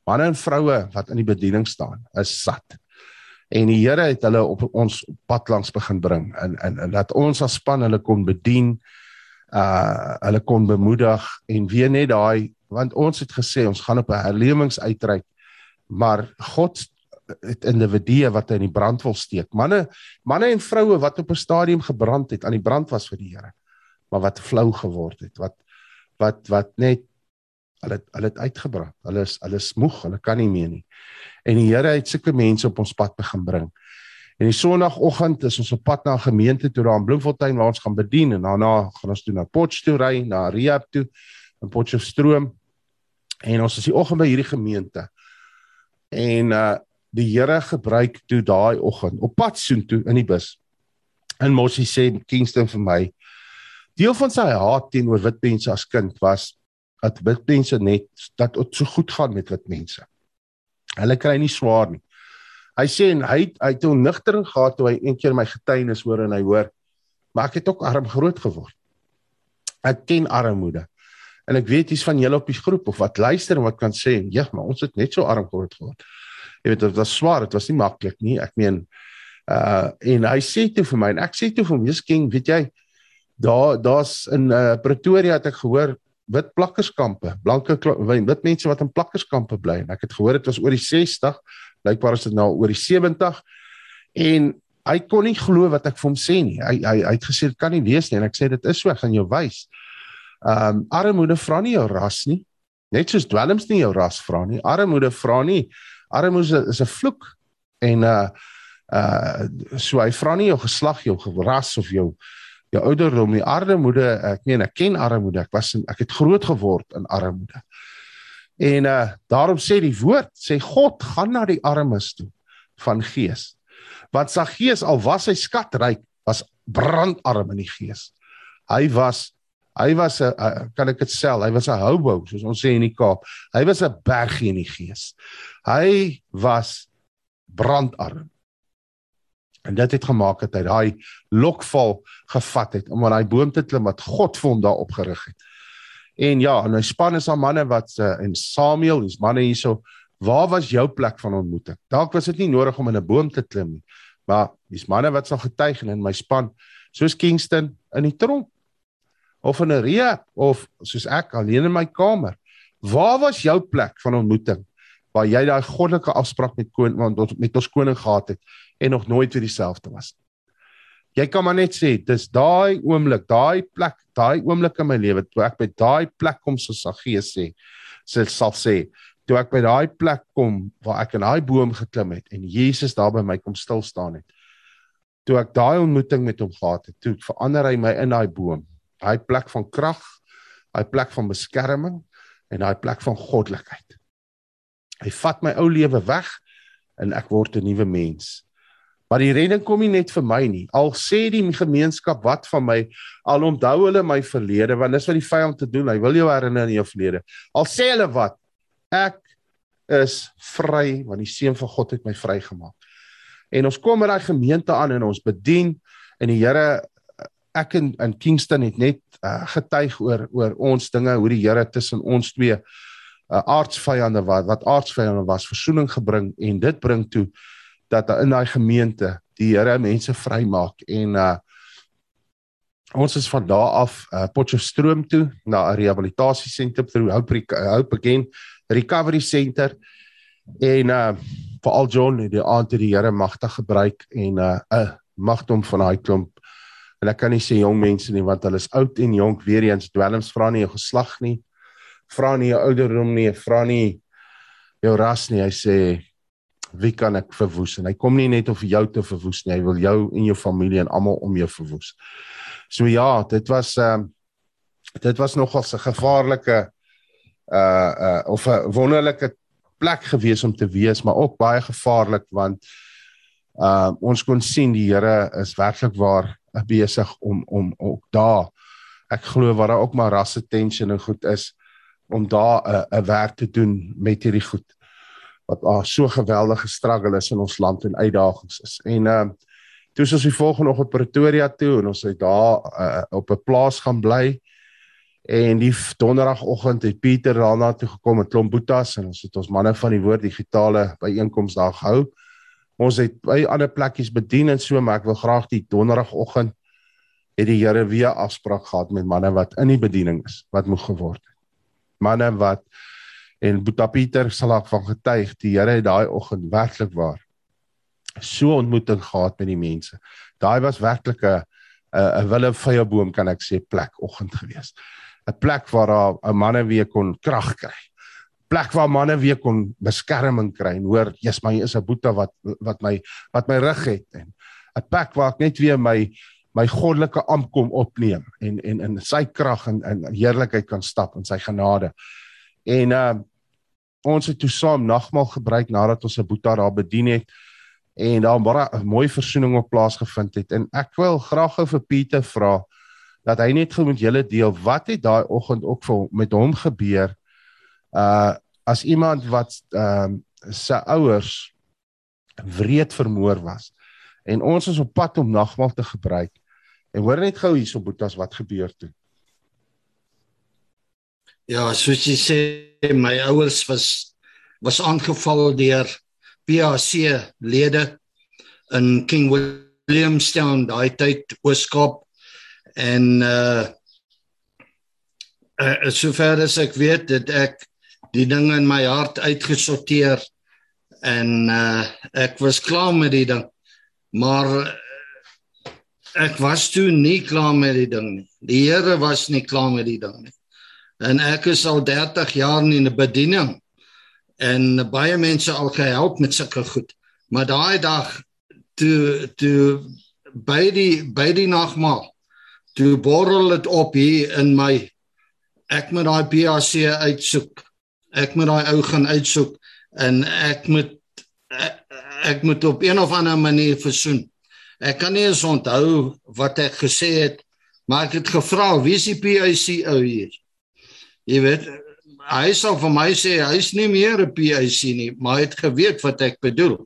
[SPEAKER 3] Manne en vroue wat in die bediening staan is sat en die Here het hulle op ons pad langs begin bring en en, en dat ons as span hulle kon bedien uh hulle kon bemoedig en weer net daai want ons het gesê ons gaan op 'n herlewingsuitreik maar God het individue wat in die brand wil steek. Manne, manne en vroue wat op 'n stadium gebrand het, aan die brand was vir die Here, maar wat flou geword het, wat wat wat net hulle hulle het uitgebrand. Hulle is hulle is moeg, hulle kan nie meer nie. En die Here het sulke mense op ons pad begin bring. En die sonoggend is ons op pad na 'n gemeente toe daar in Bloemfontein waar ons gaan bedien en daarna gaan ons toe na Potchefstroom ry, na Rehab toe in Potchefstroom. En ons is die oggend by hierdie gemeente en uh die Here gebruik toe daai oggend op pad soontoe in die bus. En Mossie sê Kingston vir my deel van sy haat teenoor wit mense as kind was dat wit mense net dat dit so goed gaan met wit mense. Hulle kry nie swaar nie. Hy sê en hy hy het 'n nugtering gehad toe hy een keer my getuienis hoor en hy hoor maar ek het ook arm groot geword. Ek ken armoede. En ek weet jy's van julle op die groep of wat luister en wat kan sê, ja, maar ons het net so arm groot geword. Jy weet dit was swaar, dit was nie maklik nie. Ek meen uh en hy sê toe vir my en ek sê toe vir hom, "Jesus King, weet jy, daar daar's in uh Pretoria het ek gehoor wit plakkerskampe, blanke wit mense wat in plakkerskampe bly en ek het gehoor dit was oor die 60, blykbaar is dit nou oor die 70 en hy kon nie glo wat ek vir hom sê nie. Hy hy hy het gesê dit kan nie wees nie en ek sê dit is so, ek gaan jou wys. Ehm um, armoede vra nie jou ras nie. Net soos dwelms nie jou ras vra nie. Armoede vra nie. Armoede is 'n vloek en uh uh so hy vra nie jou geslag, jou ras of jou jou ouderdom nie. Armoede, ek meen ek ken armoede. Ek was in, ek het groot geword in armoede. En uh daarom sê die woord, sê God gaan na die armes toe van gees. Want sy gees al was hy skatryk, was brandarm in die gees. Hy was Hy was 'n kan ek dit sel, hy was 'n hobo soos ons sê in die Kaap. Hy was 'n bergie in die gees. Hy was brandarm. En dit het gemaak dat hy daai lokval gevat het om aan daai boom te klim wat God vir hom daar opgerig het. En ja, en my span is al manne wat uh, en Samuel, dis manne hierso. Waar was jou plek van ontmoeting? Dalk was dit nie nodig om in 'n boom te klim nie, maar dis manne wat sal getuig in my span, soos Kingston in die tronk of in 'n rehab of soos ek alleen in my kamer. Waar was jou plek van ontmoeting waar jy daai goddelike afspraak met koning want met ons koning gehad het en nog nooit weer dieselfde was nie? Jy kan maar net sê, dis daai oomblik, daai plek, daai oomblik in my lewe toe ek by daai plek kom soos Saggees sê, sal sê, toe ek by daai plek kom waar ek in daai boom geklim het en Jesus daar by my kom stil staan het. Toe ek daai ontmoeting met hom gehad het, toe verander hy my in daai boom. Daai plek van krag, daai plek van beskerming en daai plek van goddelikheid. Hy vat my ou lewe weg en ek word 'n nuwe mens. Maar die redding kom nie net vir my nie. Al sê die gemeenskap wat van my, al onthou hulle my verlede, want dis wat die vyand te doen. Hy wil jou herinner aan jou verlede. Al sê hulle wat, ek is vry want die seun van God het my vrygemaak. En ons kom met daai gemeente aan en ons bedien en die Here ek in in Kingston het net uh, getuig oor oor ons dinge hoe die Here tussen ons twee uh, aardsvyande wat wat aardsvyande was versoening gebring en dit bring toe dat in daai gemeente die Here mense vrymaak en uh, ons is van daar af uh, Potchefstroom toe na 'n rehabilitasiesentrum vir Hope Hope Again recovery center en uh veral John het die aand het die Here magtig gebruik en uh, magte hom van daai klomp en ek kan nie sê jong mense nie want hulle is oud en jonk weer eens dwelms vra nie jou geslag nie vra nie jou ouderdom nie vra nie jou ras nie hy sê wie kan ek verwoes? En hy kom nie net om vir jou te verwoes nie hy wil jou en jou familie en almal om jou verwoes. So ja dit was ehm uh, dit was nogal 'n gevaarlike uh uh of 'n wonderlike plek gewees om te wees, maar ook baie gevaarlik want uh ons kon sien die Here is werklik waar besig om om ook daar ek glo waar daar ook maar rasse tension en goed is om daar 'n uh, 'n werk te doen met hierdie goed wat uh, so geweldige struggle is in ons land en uitdagings is. En uh toe ons die volgende oggend Pretoria toe en ons het daar uh, op 'n plaas gaan bly En die donderdagoggend het Pieter daarna toe gekom met klomp boetas en ons het ons manne van die woord digitale byeenkoms daar gehou. Ons het by ander plekkies bedien en so, maar ek wil graag die donderdagoggend het die Here weer afspraak gehad met manne wat in die bediening is, wat moeg geword het. Manne wat en Boeta Pieter sal ook van getuig, die Here het daai oggend werklik waar so ontmoeting gehad met die mense. Daai was werklik 'n 'n wille vyeboom kan ek sê plek oggend geweest. 'n plek waar daar 'n manne weer kon krag kry. Plek waar manne weer kon beskerming kry en hoor, jy's my is 'n boeta wat wat my wat my rug het en 'n plek waar ek net weer my my goddelike amp kom opneem en en in sy krag en in heerlikheid kan stap in sy genade. En uh ons het toe saam nagmaal gebruik nadat ons 'n boeta daar bedien het en daar baie 'n mooi versoening op plaas gevind het. En ek wil graag vir Pieter vra dat hy net gou met julle deel wat het daai oggend ook vir met hom gebeur uh as iemand wat ehm uh, sy ouers wreed vermoor was? En ons is op pad om nagmaal te gebruik. En hoor net gou hierso boetas wat gebeur toe
[SPEAKER 4] Ja soos jy sê my ouers was was aangeval deur PAC lede in King Williamstown daai tyd Ooskaap. En uh, uh sover as ek weet het ek die ding in my hart uitgesorteer en uh ek was klaar met die ding. Maar ek was toe nie klaar met die ding nie. Die Here was nie klaar met die ding nie en ek is al 30 jaar in 'n bediening en baie mense al gehelp met sulke goed. Maar daai dag toe toe by die by die nagmaal toe borrel dit op hier in my ek moet daai PAC uitsoek. Ek moet daai ou gaan uitsoek en ek moet ek, ek moet op een of ander manier versoen. Ek kan nie eens onthou wat ek gesê het maar ek het gevra wie is die PAC ou hier jy weet hy sê vir my sê hy's nie meer 'n PAC nie maar hy het geweet wat ek bedoel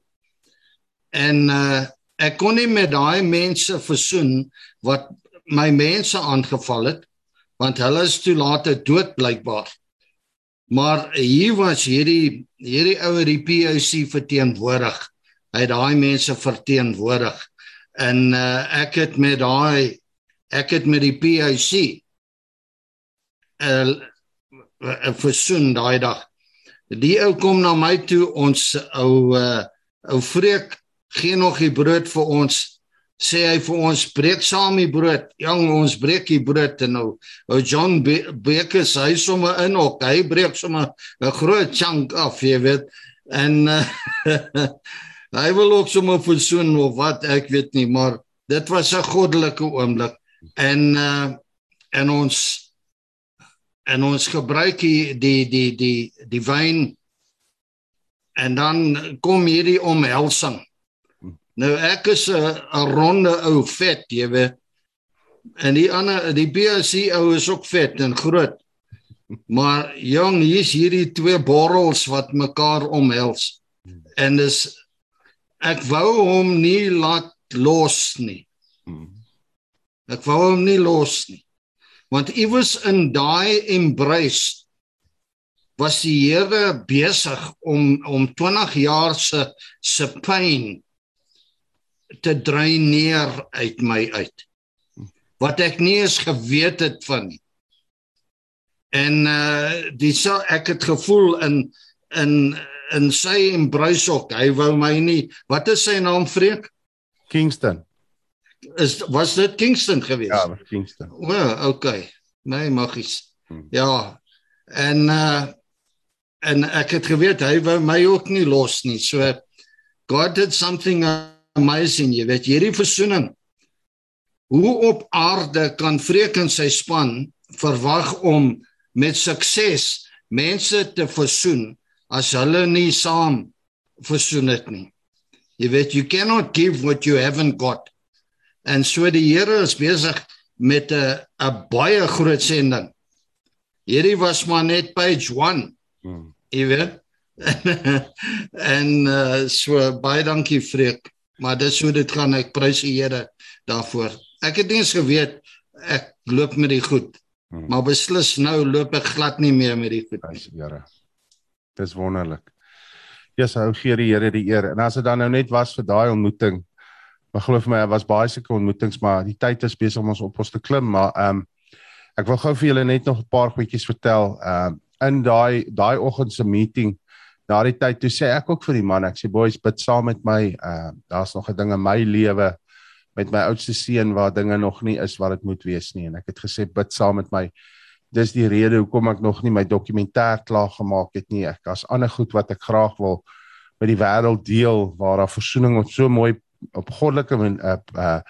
[SPEAKER 4] en uh, ek kon nie met daai mense versoen wat my mense aangeval het want hulle is toe later dood blykbaar. Maar hier was hierdie hierdie ouer die POC verteenwoordig. Hy het daai mense verteenwoordig. En uh, ek het met daai ek het met die POC uh, uh, versoen daai dag. Die ou kom na my toe ons ou uh, ou vreek gee nog die brood vir ons sê hy vir ons breek saam die brood. Jong, ons breek die brood en nou ou John Baker sê sommer in ook, hy breek sommer 'n groot chunk af, jy weet. En uh, hy wil ook sommer versoen of wat, ek weet nie, maar dit was 'n goddelike oomblik. En uh, en ons en ons gebruik die die die die, die wyn en dan kom hierdie omhelsing Nou ek is 'n ronde ou vet, jy weet. En die ander die BSC ou is ook vet en groot. Maar jong, hier's hierdie twee borrels wat mekaar omhels. En dis ek wou hom nie laat los nie. Ek wou hom nie los nie. Want iewers in daai embrace was die Here besig om om 20 jaar se se pyn te dreineer uit my uit. Wat ek nie eens geweet het van nie. En uh die so ek het gevoel in in in sy embruisok hy wou my nie wat is sy naam vreek
[SPEAKER 3] Kingston
[SPEAKER 4] is was dit Kingston geweest
[SPEAKER 3] ja Kingston
[SPEAKER 4] o oh, okay nee magies hmm. ja en uh en ek het geweet hy wou my ook nie los nie so God did something amazing, jy weet, hierdie versoening. Hoe op aarde kan Vreek en sy span verwag om met sukses mense te versoen as hulle nie saam versoen het nie. Jy weet, you cannot give what you haven't got. En so die Here is besig met 'n 'n baie groot sending. Hierdie was maar net page 1. Hmm. Jy weet. en uh, so baie dankie Freek maar dis hoe dit gaan ek prys die Here daarvoor ek het nie eens geweet ek loop met die goed hmm. maar beslis nou loop ek glad nie meer met die goed
[SPEAKER 3] die Here dis wonderlik Jesus hou gee die Here die eer en as dit dan nou net was vir daai ontmoeting maar glo vir my was baie seker ontmoetings maar die tyd is besig om ons op ons te klim maar ehm um, ek wil gou vir julle net nog 'n paar goedjies vertel. Ehm um, in daai daai oggend se meeting die tyd toe sê ek ook vir die man ek sê boys bid saam met my uh daar's nog 'n ding in my lewe met my oudste seun waar dinge nog nie is wat dit moet wees nie. En ek het gesê bid saam met my. Dis die rede hoekom ek nog nie my dokumentêr klaar gemaak het nie. Ek as ander goed wat ek graag wil met die wêreld deel waar daar versoening op so mooi op goddelike uh, uh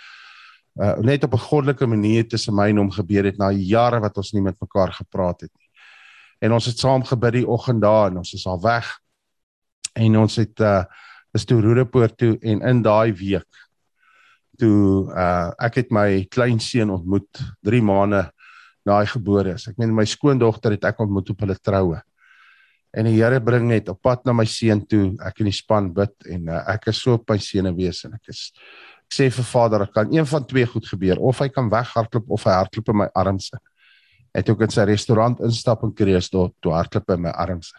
[SPEAKER 3] uh net op 'n goddelike manier tussen my en hom gebeur het na jare wat ons nie met mekaar gepraat het nie en ons het saam gebid die oggend daar en ons is al weg en ons het uh is toe Roedepoort toe en in daai week toe uh ek het my kleinseun ontmoet 3 maande na hy gebore is. Ek meen my skoondogter het ek ontmoet op hulle troue. En die Here bring net op pad na my seun toe. Ek in die span bid en uh, ek is so op my seune wees en ek is ek sê vir Vader, ek kan een van twee goed gebeur of hy kan weghardloop of hy hardloop in my arms. Het ook in sy restaurant instap en krees tot toe hardloop in my arms.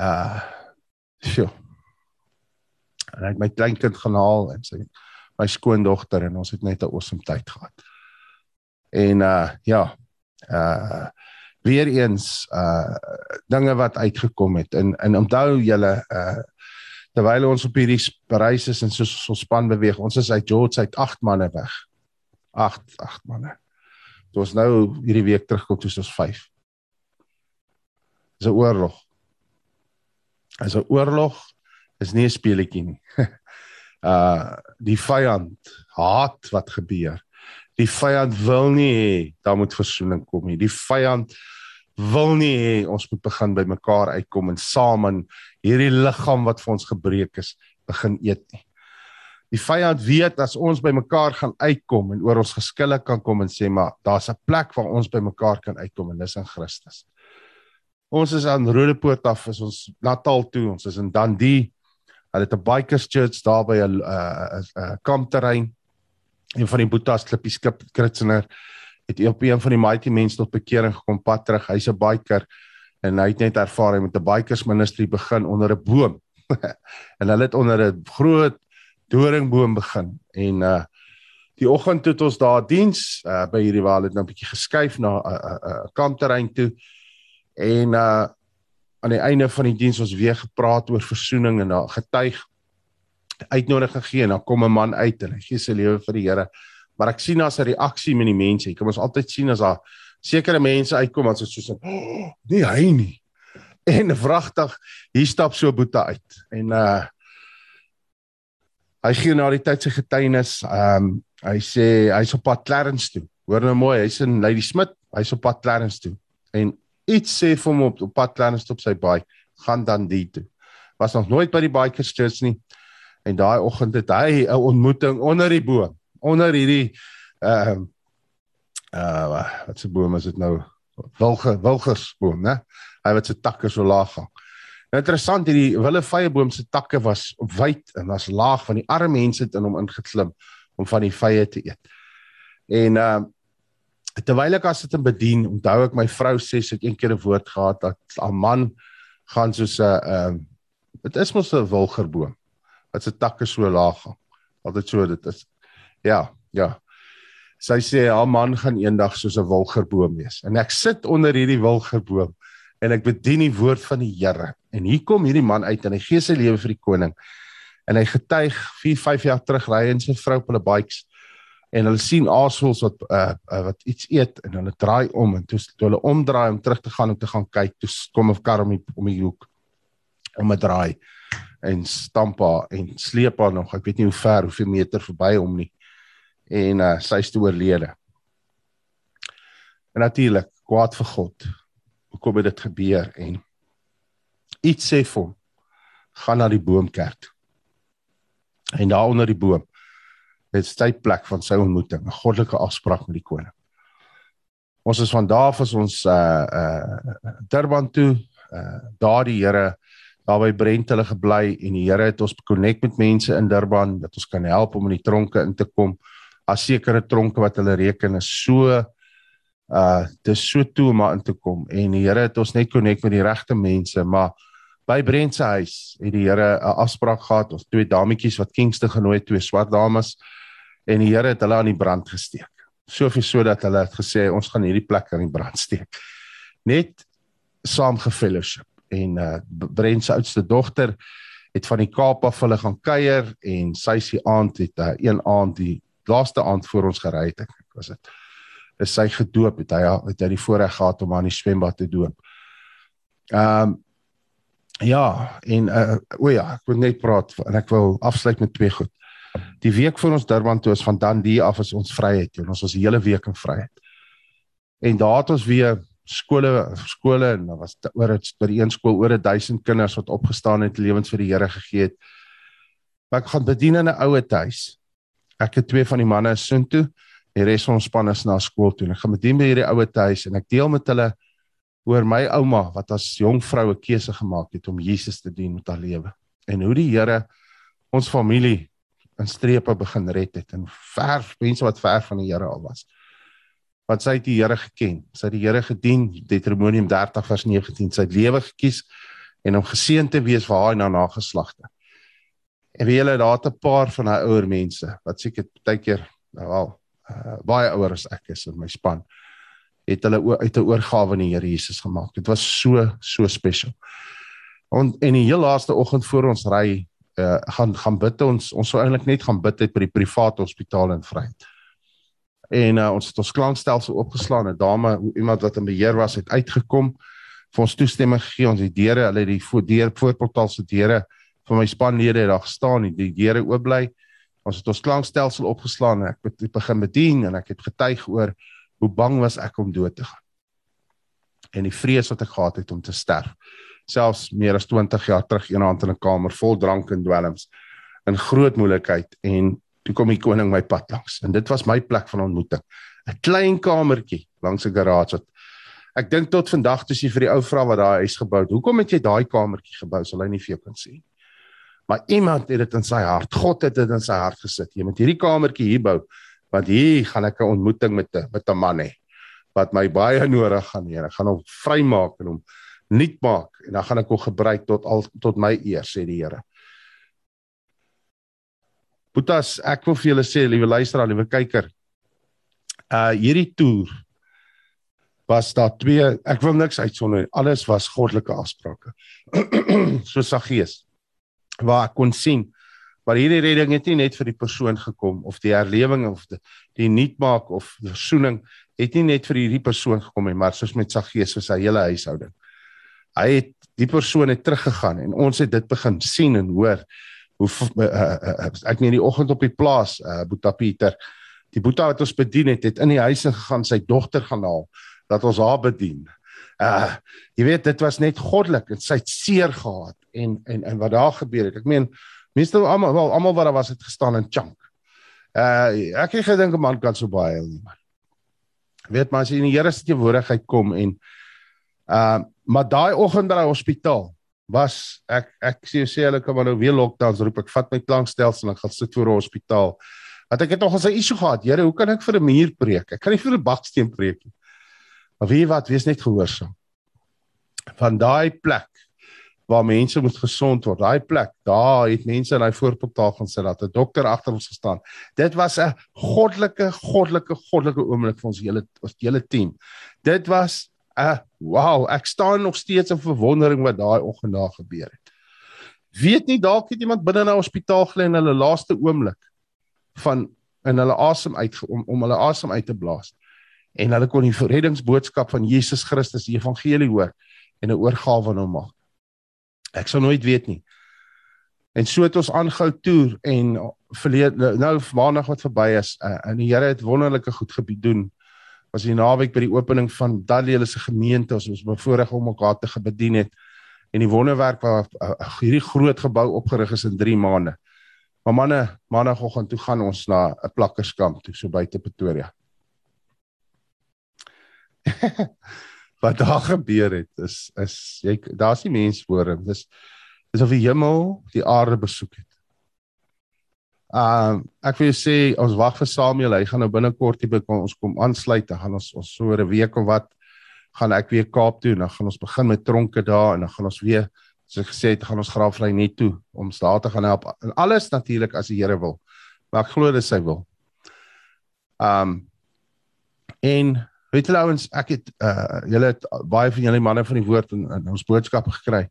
[SPEAKER 3] Uh sjoe. En ek my kleinkind gaan haal en sy my skoondogter en ons het net 'n awesome tyd gehad. En uh ja, uh weer eens uh dinge wat uitgekom het en en onthou julle uh terwyl ons op hierdie reis is en soos ons span beweeg, ons is uit George uit 8 manne weg. 8 8 manne. Dit was nou hierdie week terugkom toe ons 5. Dis 'n oorlog is 'n oorlog is nie 'n speletjie nie. uh die vyand haat wat gebeur. Die vyand wil nie hê daar moet versoening kom nie. Die vyand wil nie hê ons moet begin by mekaar uitkom en saam in hierdie liggaam wat vir ons gebreek is begin eet nie. Die vyand weet as ons by mekaar gaan uitkom en oor ons geskille kan kom en sê maar daar's 'n plek waar ons by mekaar kan uitkom en dis in Christus. Ons is aan Rodepoort af, is ons Natal toe, ons is in Dundee. Hulle het 'n bikers church daar by 'n 'n kampterrein. Een van die Boetas klippies skip Kritsener het op een van die mighty mense tot bekering gekom pad terug. Hy's 'n biker en hy het net ervaar hy met 'n bikers ministry begin onder 'n boom. en hulle het onder 'n groot doringboom begin en uh die oggend toe ons daar diens uh by hierdie waar het nou 'n bietjie geskuif na 'n uh, 'n uh, uh, kampterrein toe en uh aan die einde van die diens ons weer gepraat oor versoening en daar getuig uitnodiging gegee en dan kom 'n man uit en hy gee sy lewe vir die Here maar ek sien as 'n reaksie met die mense. Ek kan ons altyd sien as daar sekere mense uitkom dit soos oh, nee hy nie. En vragtig hier stap so boete uit. En uh hy gee na die tyd sy getuienis. Ehm um, hy sê hy's op pad Clarence toe. Hoor nou mooi hy's in Lady Smith hy's op pad Clarence toe. En iets sê vir hom op, op pad Clarence op sy bike gaan dan die toe. Was nog nooit by die bikers church nie. En daai oggend het hy 'n ontmoeting onder die boom onder hierdie ehm uh, uh wat se boom is dit nou wilge wilgersboom né hy wat se takke so laag hang interessant hierdie willevye se takke was wyd en was laag van die arme mense het in hom ingeklim om van die vye te eet en ehm uh, terwyl ek as dit in bedien, onthou ek my vrou sê sy het een keer 'n woord gehad dat 'n man gaan soos 'n ehm uh, dit is mos 'n wilgerboom wat se takke so laag gaan. Altyd so dit is. Ja, ja. Sy sê 'n man gaan eendag soos 'n wilgerboom wees. En ek sit onder hierdie wilgerboom en ek bedien die woord van die Here. En hier kom hierdie man uit en hy gee sy lewe vir die koning. En hy getuig 4, 5 jaar terug ry hy en sy vrou op hulle bikes en hulle sien aasvoëls wat uh, uh, wat iets eet en hulle draai om en toe toe hulle omdraai om terug te gaan om te gaan kyk toe kom 'n kar om die, om die hoek om 'n draai en stamp haar en sleep haar nog ek weet nie hoe ver hoeveel meter verby hom nie en uh, sy is oorlede en natuurlik kwaad vir God hoekom het dit gebeur en iets sê vir hom gaan na die boomkerk en daar onder die boom het sy plek van sy ontmoeting, 'n goddelike afspraak met die koning. Ons is van daar af as ons uh uh Durban toe, uh daar die Here daar by Brent hulle gebly en die Here het ons connect met mense in Durban dat ons kan help om in die tronke in te kom. As sekere tronke wat hulle reken is so uh dis so toe om in te kom en die Here het ons net connect met die regte mense, maar by Brent se huis het die Here 'n afspraak gehad, ons twee dametjies wat Kingston genooi twee swart dames en die Here het hulle aan die brand gesteek. Soveel sodat hulle het gesê ons gaan hierdie plek aan die brand steek. Net saam gefellowship en uh Brent se oudste dogter het van die Kaap af hulle gaan kuier en sy se aand het uh, een aand die laaste aand voor ons gery het ek was dit is sy gedoop het hy het hy die voorreg gehad om aan die swembad te doop. Ehm um, ja en uh o ja ek wil net praat en ek wil afsluit met twee goed. Die week voor ons Durban toe is van dan die af is ons vryheid. Ons was die hele week in vryheid. En daar het ons weer skole skole en daar was oor dit by die een skool oor 1000 kinders wat opgestaan het lewens vir die Here gegee het. Ek gaan bedien in 'n ouer huis. Ek het twee van die manne sin toe. Die res van ons span is na skool toe. Ek gaan bedien by hierdie ouer huis en ek deel met hulle oor my ouma wat as jong vroue keuse gemaak het om Jesus te dien met haar lewe en hoe die Here ons familie in strepe begin red het en ver mense wat ver van die Here al was. Want sy het die Here geken. Sy het die Here gedien. Deuteronomium 30 vers 19. Sy het lewe gekies en om geseën te wees vir haar en haar nageslagte. En wie hulle daar 'n paar van haar ouer mense wat seker baie keer nou wel uh, baie ouer as ek is in my span het hulle uit 'n oorgawe aan die Here Jesus gemaak. Dit was so so special. En en die heel laaste oggend voor ons ry uh, gaan gaan bid ons ons sou eintlik net gaan bid uit by die private hospitaal in Vryheid. En uh, ons het ons klankstelsel opgeslaan. 'n Dame, iemand wat in beheer was, het uitgekom vir ons toestemming gegee. Ons het deure, hulle het die voordeur voorportaal se deure vir my spanlede het daar gestaan, die deure oop bly. Ons het ons klankstelsel opgeslaan en ek het begin bedien en ek het getuig oor hoe bang was ek om dood te gaan. En die vrees wat ek gehad het om te sterf. Selfs meer as 20 jaar terug eendag in 'n kamer vol drank en dwelms in groot moeilikheid en toe kom die koning my pad langs. En dit was my plek van ontmoeting. 'n klein kamertjie langs 'n garage wat ek dink tot vandag toe sy vir die ou vrou wat daai huis gebou het hoekom het jy daai kamertjie gebou? sal hy nie vir jou kan sê maar iemand het dit in sy hart God het dit in sy hart gesit jy moet hierdie kamertjie hier bou Want hier gaan ek 'n ontmoeting met 'n met 'n man hê wat my baie nodig gaan hê. Ek gaan hom vrymaak en hom nuut maak en dan gaan ek hom gebruik tot al tot my eer sê die Here. Boetas, ek wil vir julle sê, liewe luisteraar, liewe kyker, uh hierdie toer was daar twee ek wil niks uitsonder alles was goddelike afsprake so Saggees waar ek kon sien maar hierdie redding het nie net vir die persoon gekom of die herlewing of die, die nuutmaak of versoening het nie net vir hierdie persoon gekom nie maar soos met Saggees so sy hele huishouding hy het die persoon het teruggegaan en ons het dit begin sien en hoor hoe uh, uh, ek net die oggend op die plaas uh, Boeta Pieter die Boeta wat ons bedien het het in die huis gegaan sy dogter gaan haal dat ons haar bedien. Uh jy weet dit was net goddelik en sy het seer gehad en en en wat daar gebeur het. Ek meen meeste almal wel almal wat daar was het gestaan in chunk. Uh ek het gedink 'n man kan so baie nie man. Weet maar as jy in die Here se teenwoordigheid kom en uh maar daai oggend by die hospitaal was ek ek sê sê hulle kan maar nou weer lockdowns roep ek vat my klankstelsel en ek gaan sit voor 'n hospitaal. Want ek het nog 'n issue gehad. Here, hoe kan ek vir 'n muur preek? Ek kan nie vir 'n baksteen preek nie. Maar wie wat, wees net gehoorsaam. Van daai plek waar mense moet gesond word, daai plek, daar het mense in daai voorportaal gaan sit dat 'n dokter agter ons gestaan. Dit was 'n goddelike, goddelike, goddelike oomblik vir ons hele ons hele team. Dit was 'n wow, ek staan nog steeds in verwondering wat daai oggend daar gebeur het. Weet nie dalk het iemand binne in 'n hospitaal gelê in hulle laaste oomblik van in hulle asem uit om om hulle asem uit te blaas en hulle kon die reddingsboodskap van Jesus Christus die evangelie hoor en 'n oorgawe aan hom maak. Ek sou nooit weet nie. En so het ons aangehou toer en verlede nou maandag wat verby is uh, en die Here het wonderlike goed gebied doen. Was die naweek by die opening van Daniel se gemeente ons was bevoorreg om mekaar te gebedien het en die wonderwerk waar uh, hierdie groot gebou opgerig is in 3 maande. Maar manne, maandagooggend toe gaan ons na 'n plakkerskamp toe so buite Pretoria. wat daar gebeur het is is jy daar's nie mens voor hom dis is of die hemel die aarde besoek het. Ehm uh, ek wil sê ons wag vir Samuel hy gaan nou binnekort hier kom ons kom aansluit dan gaan ons ons so 'n week of wat gaan ek weer Kaap toe en dan gaan ons begin met tronke daar en dan gaan ons weer so gesê het gaan ons graafvry net toe om daar te gaan help en alles natuurlik as die Here wil. Maar ek glo dit sy wil. Ehm um, en Weet julle ouens, ek het uh julle het baie van julle manne van die woord in, in ons boodskappe gekry.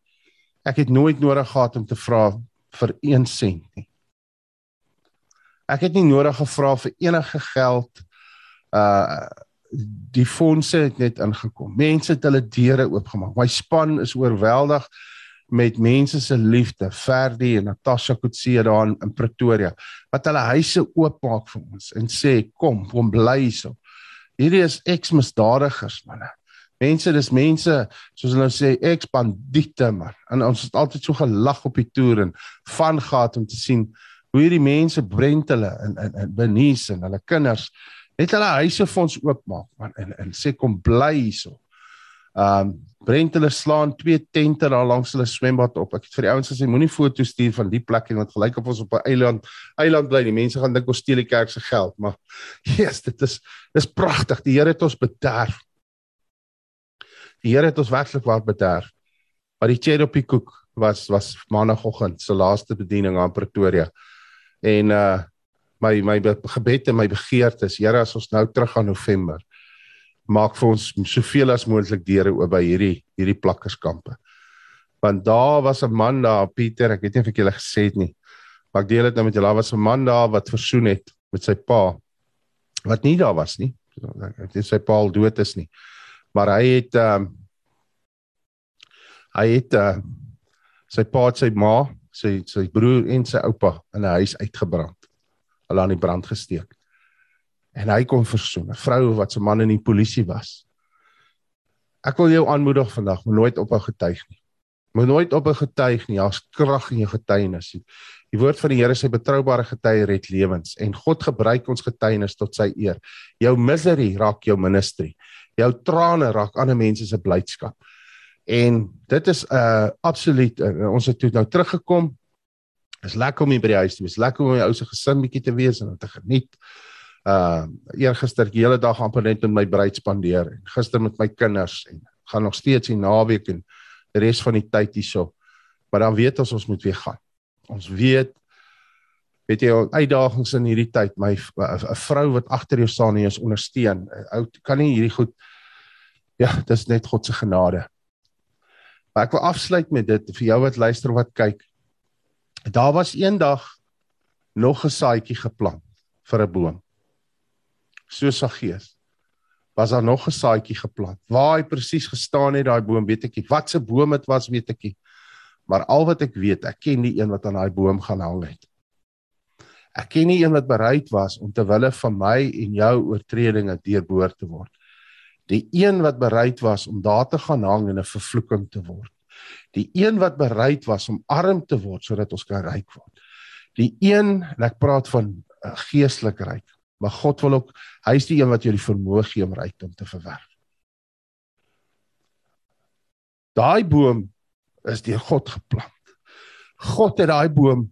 [SPEAKER 3] Ek het nooit nodig gehad om te vra vir 1 sent nie. Ek het nie nodig gevra vir enige geld. Uh die fondse het net ingekom. Mense het hulle deure oopgemaak. My span is oorweldig met mense se liefde, Ferdi en Natasha Kutsie daar in, in Pretoria wat hulle huise oopmaak vir ons en sê kom, kom bly hierso hierdie is ex-misdadigers manne. Mense, dis mense soos hulle nou sê ex-bandiete man. En ons het altyd so gelag op die toer en van gehad om te sien hoe hierdie mense brent hulle in in in Benice en hulle kinders net hulle huise vir ons oopmaak man en en sê kom bly hierso. Um Brent hulle slaan twee tente daar langs hulle swembad op. Ek het vir die ouens gesê moenie foto's stuur van die plek en wat gelyk of ons op 'n eiland eiland bly. Die mense gaan dink ons steel die kerk se geld, maar Jesus, dit is dis pragtig. Die Here het ons bederf. Die Here het ons werklik waar bederf. Maar die cherry op die koek was was maandagooggend se laaste bediening aan Pretoria. En uh my my gebed en my begeerte is Here as ons nou terug gaan November maak vir ons soveel as moontlik deure oop by hierdie hierdie plakkerskampe. Want daar was 'n man daar, Pieter, ek weet nie of ek julle gesê het nie. Maar ek deel dit nou met julle, daar was 'n man daar wat versoen het met sy pa wat nie daar was nie. Ek weet sy pa al dood is nie. Maar hy het ehm um, hy het uh, sy pa het sy ma, sy sy broer en sy oupa in 'n huis uitgebrand. Hulle aan die brand gesteek en hy kom versoen 'n vrou wat se man in die polisie was. Ek wil jou aanmoedig vandag, moet nooit ophou getuig nie. Moet nooit ophou getuig nie. Daar's krag in jou getuienis. Die woord van die Here sê betroubare getuie red lewens en God gebruik ons getuienis tot sy eer. Jou misery raak jou ministry. Jou trane raak ander mense se blydskap. En dit is 'n uh, absoluut uh, ons het toe nou teruggekom. Is lekker om hier by die huis te wees. Lekker om my ou se gesin bietjie te wees en te geniet Uh eergister die hele dag amper net met my bruid spandeer en gister met my kinders en gaan nog steeds die naweek en die res van die tyd hierso. Maar dan weet ons ons moet weer gaan. Ons weet weet jy uitdagings in hierdie tyd my 'n vrou wat agter jou staan en jou ondersteun. Ou kan nie hierdie goed ja, dis net God se genade. Maar ek wil afsluit met dit vir jou wat luister wat kyk. Daar was eendag nog 'n saadjie geplant vir 'n boom. So Saggees. Was daar nog 'n saadjie geplant? Waar hy presies gestaan het daai boom, weet ek nie. Wat se boom dit was, weet ek nie. Maar al wat ek weet, ek ken die een wat aan daai boom gaan hang het. Ek ken nie een wat bereid was om ter wille van my en jou oortredinge deurboor te word. Die een wat bereid was om daar te gaan hang en 'n vervloeking te word. Die een wat bereid was om arm te word sodat ons kan ryk word. Die een, en ek praat van uh, geestelik ryk, maar God wil ook hy is die een wat jou die vermoë gee om rykdom te verwerf. Daai boom is deur God geplant. God het daai boom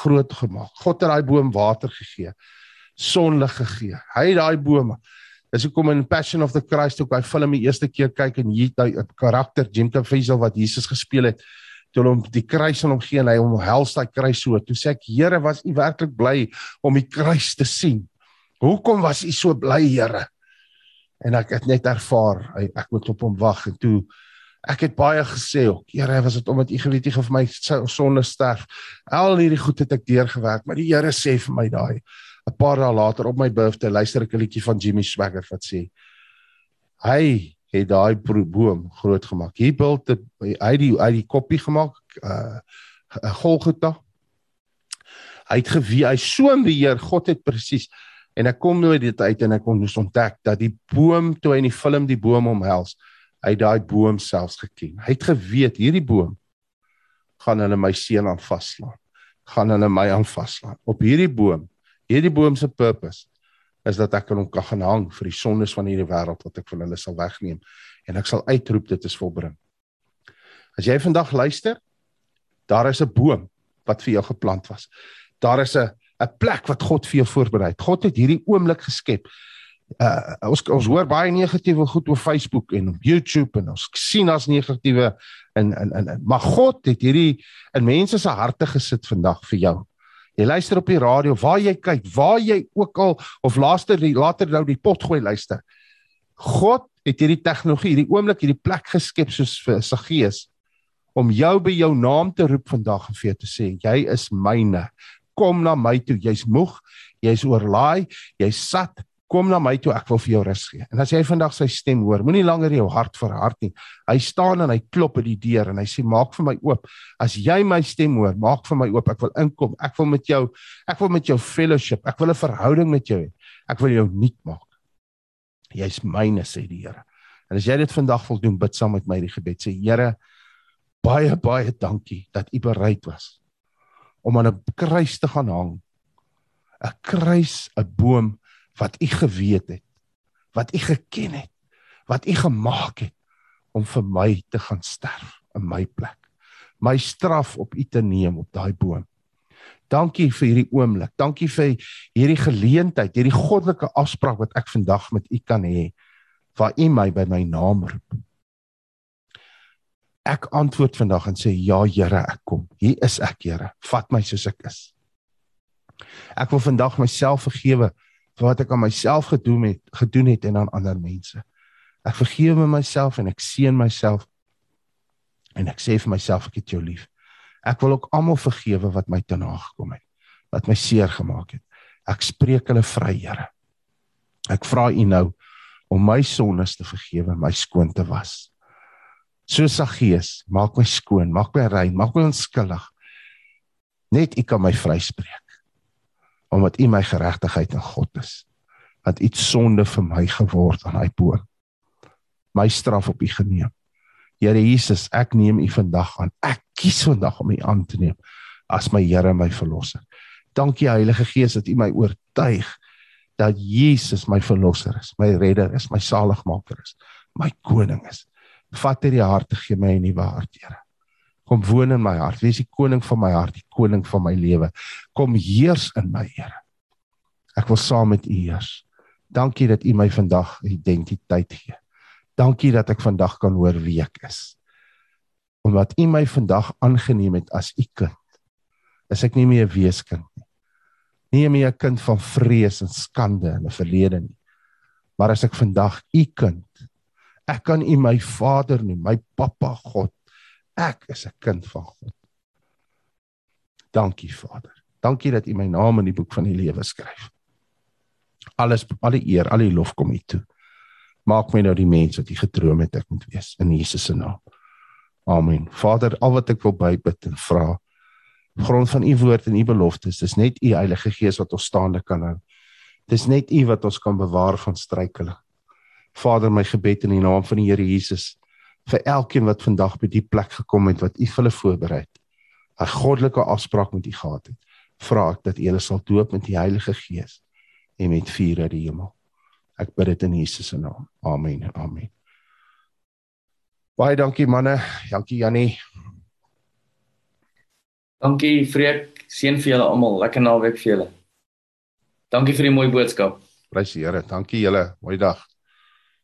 [SPEAKER 3] groot gemaak. God het daai boom water gegee. Sonlig gegee. Hy het daai bome. Dis hoekom in Passion of the Christ ook hy film die eerste keer kyk en hier daai karakter Jim Caviezel wat Jesus gespeel het toe hom die kruis aan hom gee en hy omhels daai kruis so. Toe sê ek Here, was u werklik bly om die kruis te sien? Hoekom was u so bly, Here? En ek het net ervaar ek moet op hom wag en toe Ek het baie gesê, Here, was dit omdat U geweet het vir my sonde sterf. Al hierdie goed het ek deurgewerk, maar die Here sê vir my daai 'n paar dae later op my birthday luister ek 'n liedjie van Jimmy Swagger wat sê hy het daai boom groot gemaak. Hy built the hy die hy die koppie gemaak, uh, Golgotha. Hy het geweet hy so in beheer, God het presies en ek kom nooit dit uit en ek kon moes ontdek dat die boom toe hy in die film die boom omhels hy daai boom selfs geken. Hy het geweet hierdie boom gaan hulle my seun aan vaslaan. Gaan hulle my aan vaslaan. Op hierdie boom, hierdie boom se purpose is dat ek hom kan gaan hang vir die sondes van hierdie wêreld wat ek van hulle sal wegneem en ek sal uitroep dit is volbring. As jy vandag luister, daar is 'n boom wat vir jou geplant was. Daar is 'n 'n plek wat God vir jou voorberei het. God het hierdie oomblik geskep uh, ons ons hoor baie negatiewe goed op Facebook en op YouTube en ons sien as negatiewe en en en maar God het hierdie in mense se harte gesit vandag vir jou. Jy luister op die radio, waar jy kyk, waar jy ook al of laaster later nou die pot gooi luister. God het hierdie tegnologie, hierdie oomblik, hierdie plek geskep soos vir sy gees om jou by jou naam te roep vandag en vir jou te sê jy is myne. Kom na my toe. Jy's moeg, jy's oorlaai, jy's sat, kom na my toe, ek wil vir jou rus gee. En as jy vandag sy stem hoor, moenie langer jou hart verhard nie. Hy staan en hy klop by die deur en hy sê maak vir my oop. As jy my stem hoor, maak vir my oop. Ek wil inkom. Ek wil met jou, ek wil met jou fellowship. Ek wil 'n verhouding met jou hê. Ek wil jou nuut maak. Jy's myne sê die Here. En as jy dit vandag wil doen, bid saam met my die gebed. Sê Here, baie baie dankie dat U bereid was om aan 'n kruis te gaan hang. 'n Kruis, 'n boom wat u geweet het, wat u geken het, wat u gemaak het om vir my te gaan sterf in my plek. My straf op u te neem op daai boom. Dankie vir hierdie oomblik. Dankie vir hierdie geleentheid, hierdie goddelike afspraak wat ek vandag met u kan hê waar u my by my naam roep. Ek antwoord vandag en sê ja Here, ek kom. Hier is ek, Here. Vat my soos ek is. Ek wil vandag myself vergewe vir wat ek aan myself gedoen het, gedoen het en aan ander mense. Ek vergewe myself en ek seën myself en ek sê vir myself ek het jou lief. Ek wil ook almal vergewe wat my te nagekom het, wat my seer gemaak het. Ek spreek hulle vry, Here. Ek vra U nou om my sondes te vergewe, my skoon te was. Soos sa Gees, maak my skoon, maak my rein, maak my onskuldig. Net U kan my vryspreek omdat U my geregtigheid in God is. Dat U sonde vir my geword aan hy boom. My straf op U geneem. Here Jesus, ek neem U vandag aan. Ek kies vandag om U aan te neem as my Here en my verlosser. Dankie Heilige Gees dat U my oortuig dat Jesus my verlosser is, my redder is, my saligmaker is, my koning is. Vat hierdie hart te gee my 'n nuwe hart, Here. Kom woon in my hart. Wees die koning van my hart, die koning van my lewe. Kom heers in my, Here. Ek wil saam met U eers. Dankie dat U my vandag identiteit gee. Dankie dat ek vandag kan hoor wie ek is. Omdat U my vandag aangeneem het as U kind. Is ek nie meer 'n weeskind nie. Nie meer 'n kind van vrees en skande in 'n verlede nie. Maar as ek vandag U kind, ek kan U my Vader noem, my Pappa God. Ek is 'n kind van God. Dankie Vader. Dankie dat U my naam in die boek van die lewe skryf. Alles al die eer, al die lof kom U toe. Maak my nou die mens wat U gedroom het ek moet wees in Jesus se naam. Amen. Vader, al wat ek wil bybid en vra grond van u woord en u beloftes, dis net u Heilige Gees wat ons staande kan hou. Dis net u wat ons kan bewaar van struikeling. Vader, my gebed in die naam van die Here Jesus vir elkeen wat vandag by die plek gekom het wat u vir hulle voorberei het. 'n Goddelike afspraak met u gehad het. Vra ek dat u hulle sal doop met die Heilige Gees en met vuur uit die hemel. Ek bid dit in Jesus se naam. Amen. Amen. Baie dankie manne. Dankie Jannie.
[SPEAKER 2] Dankie Freek, seën vir julle almal. Lekker naweek vir julle. Dankie vir die mooi boodskap.
[SPEAKER 3] Prys die Here. Dankie julle. Mooi dag.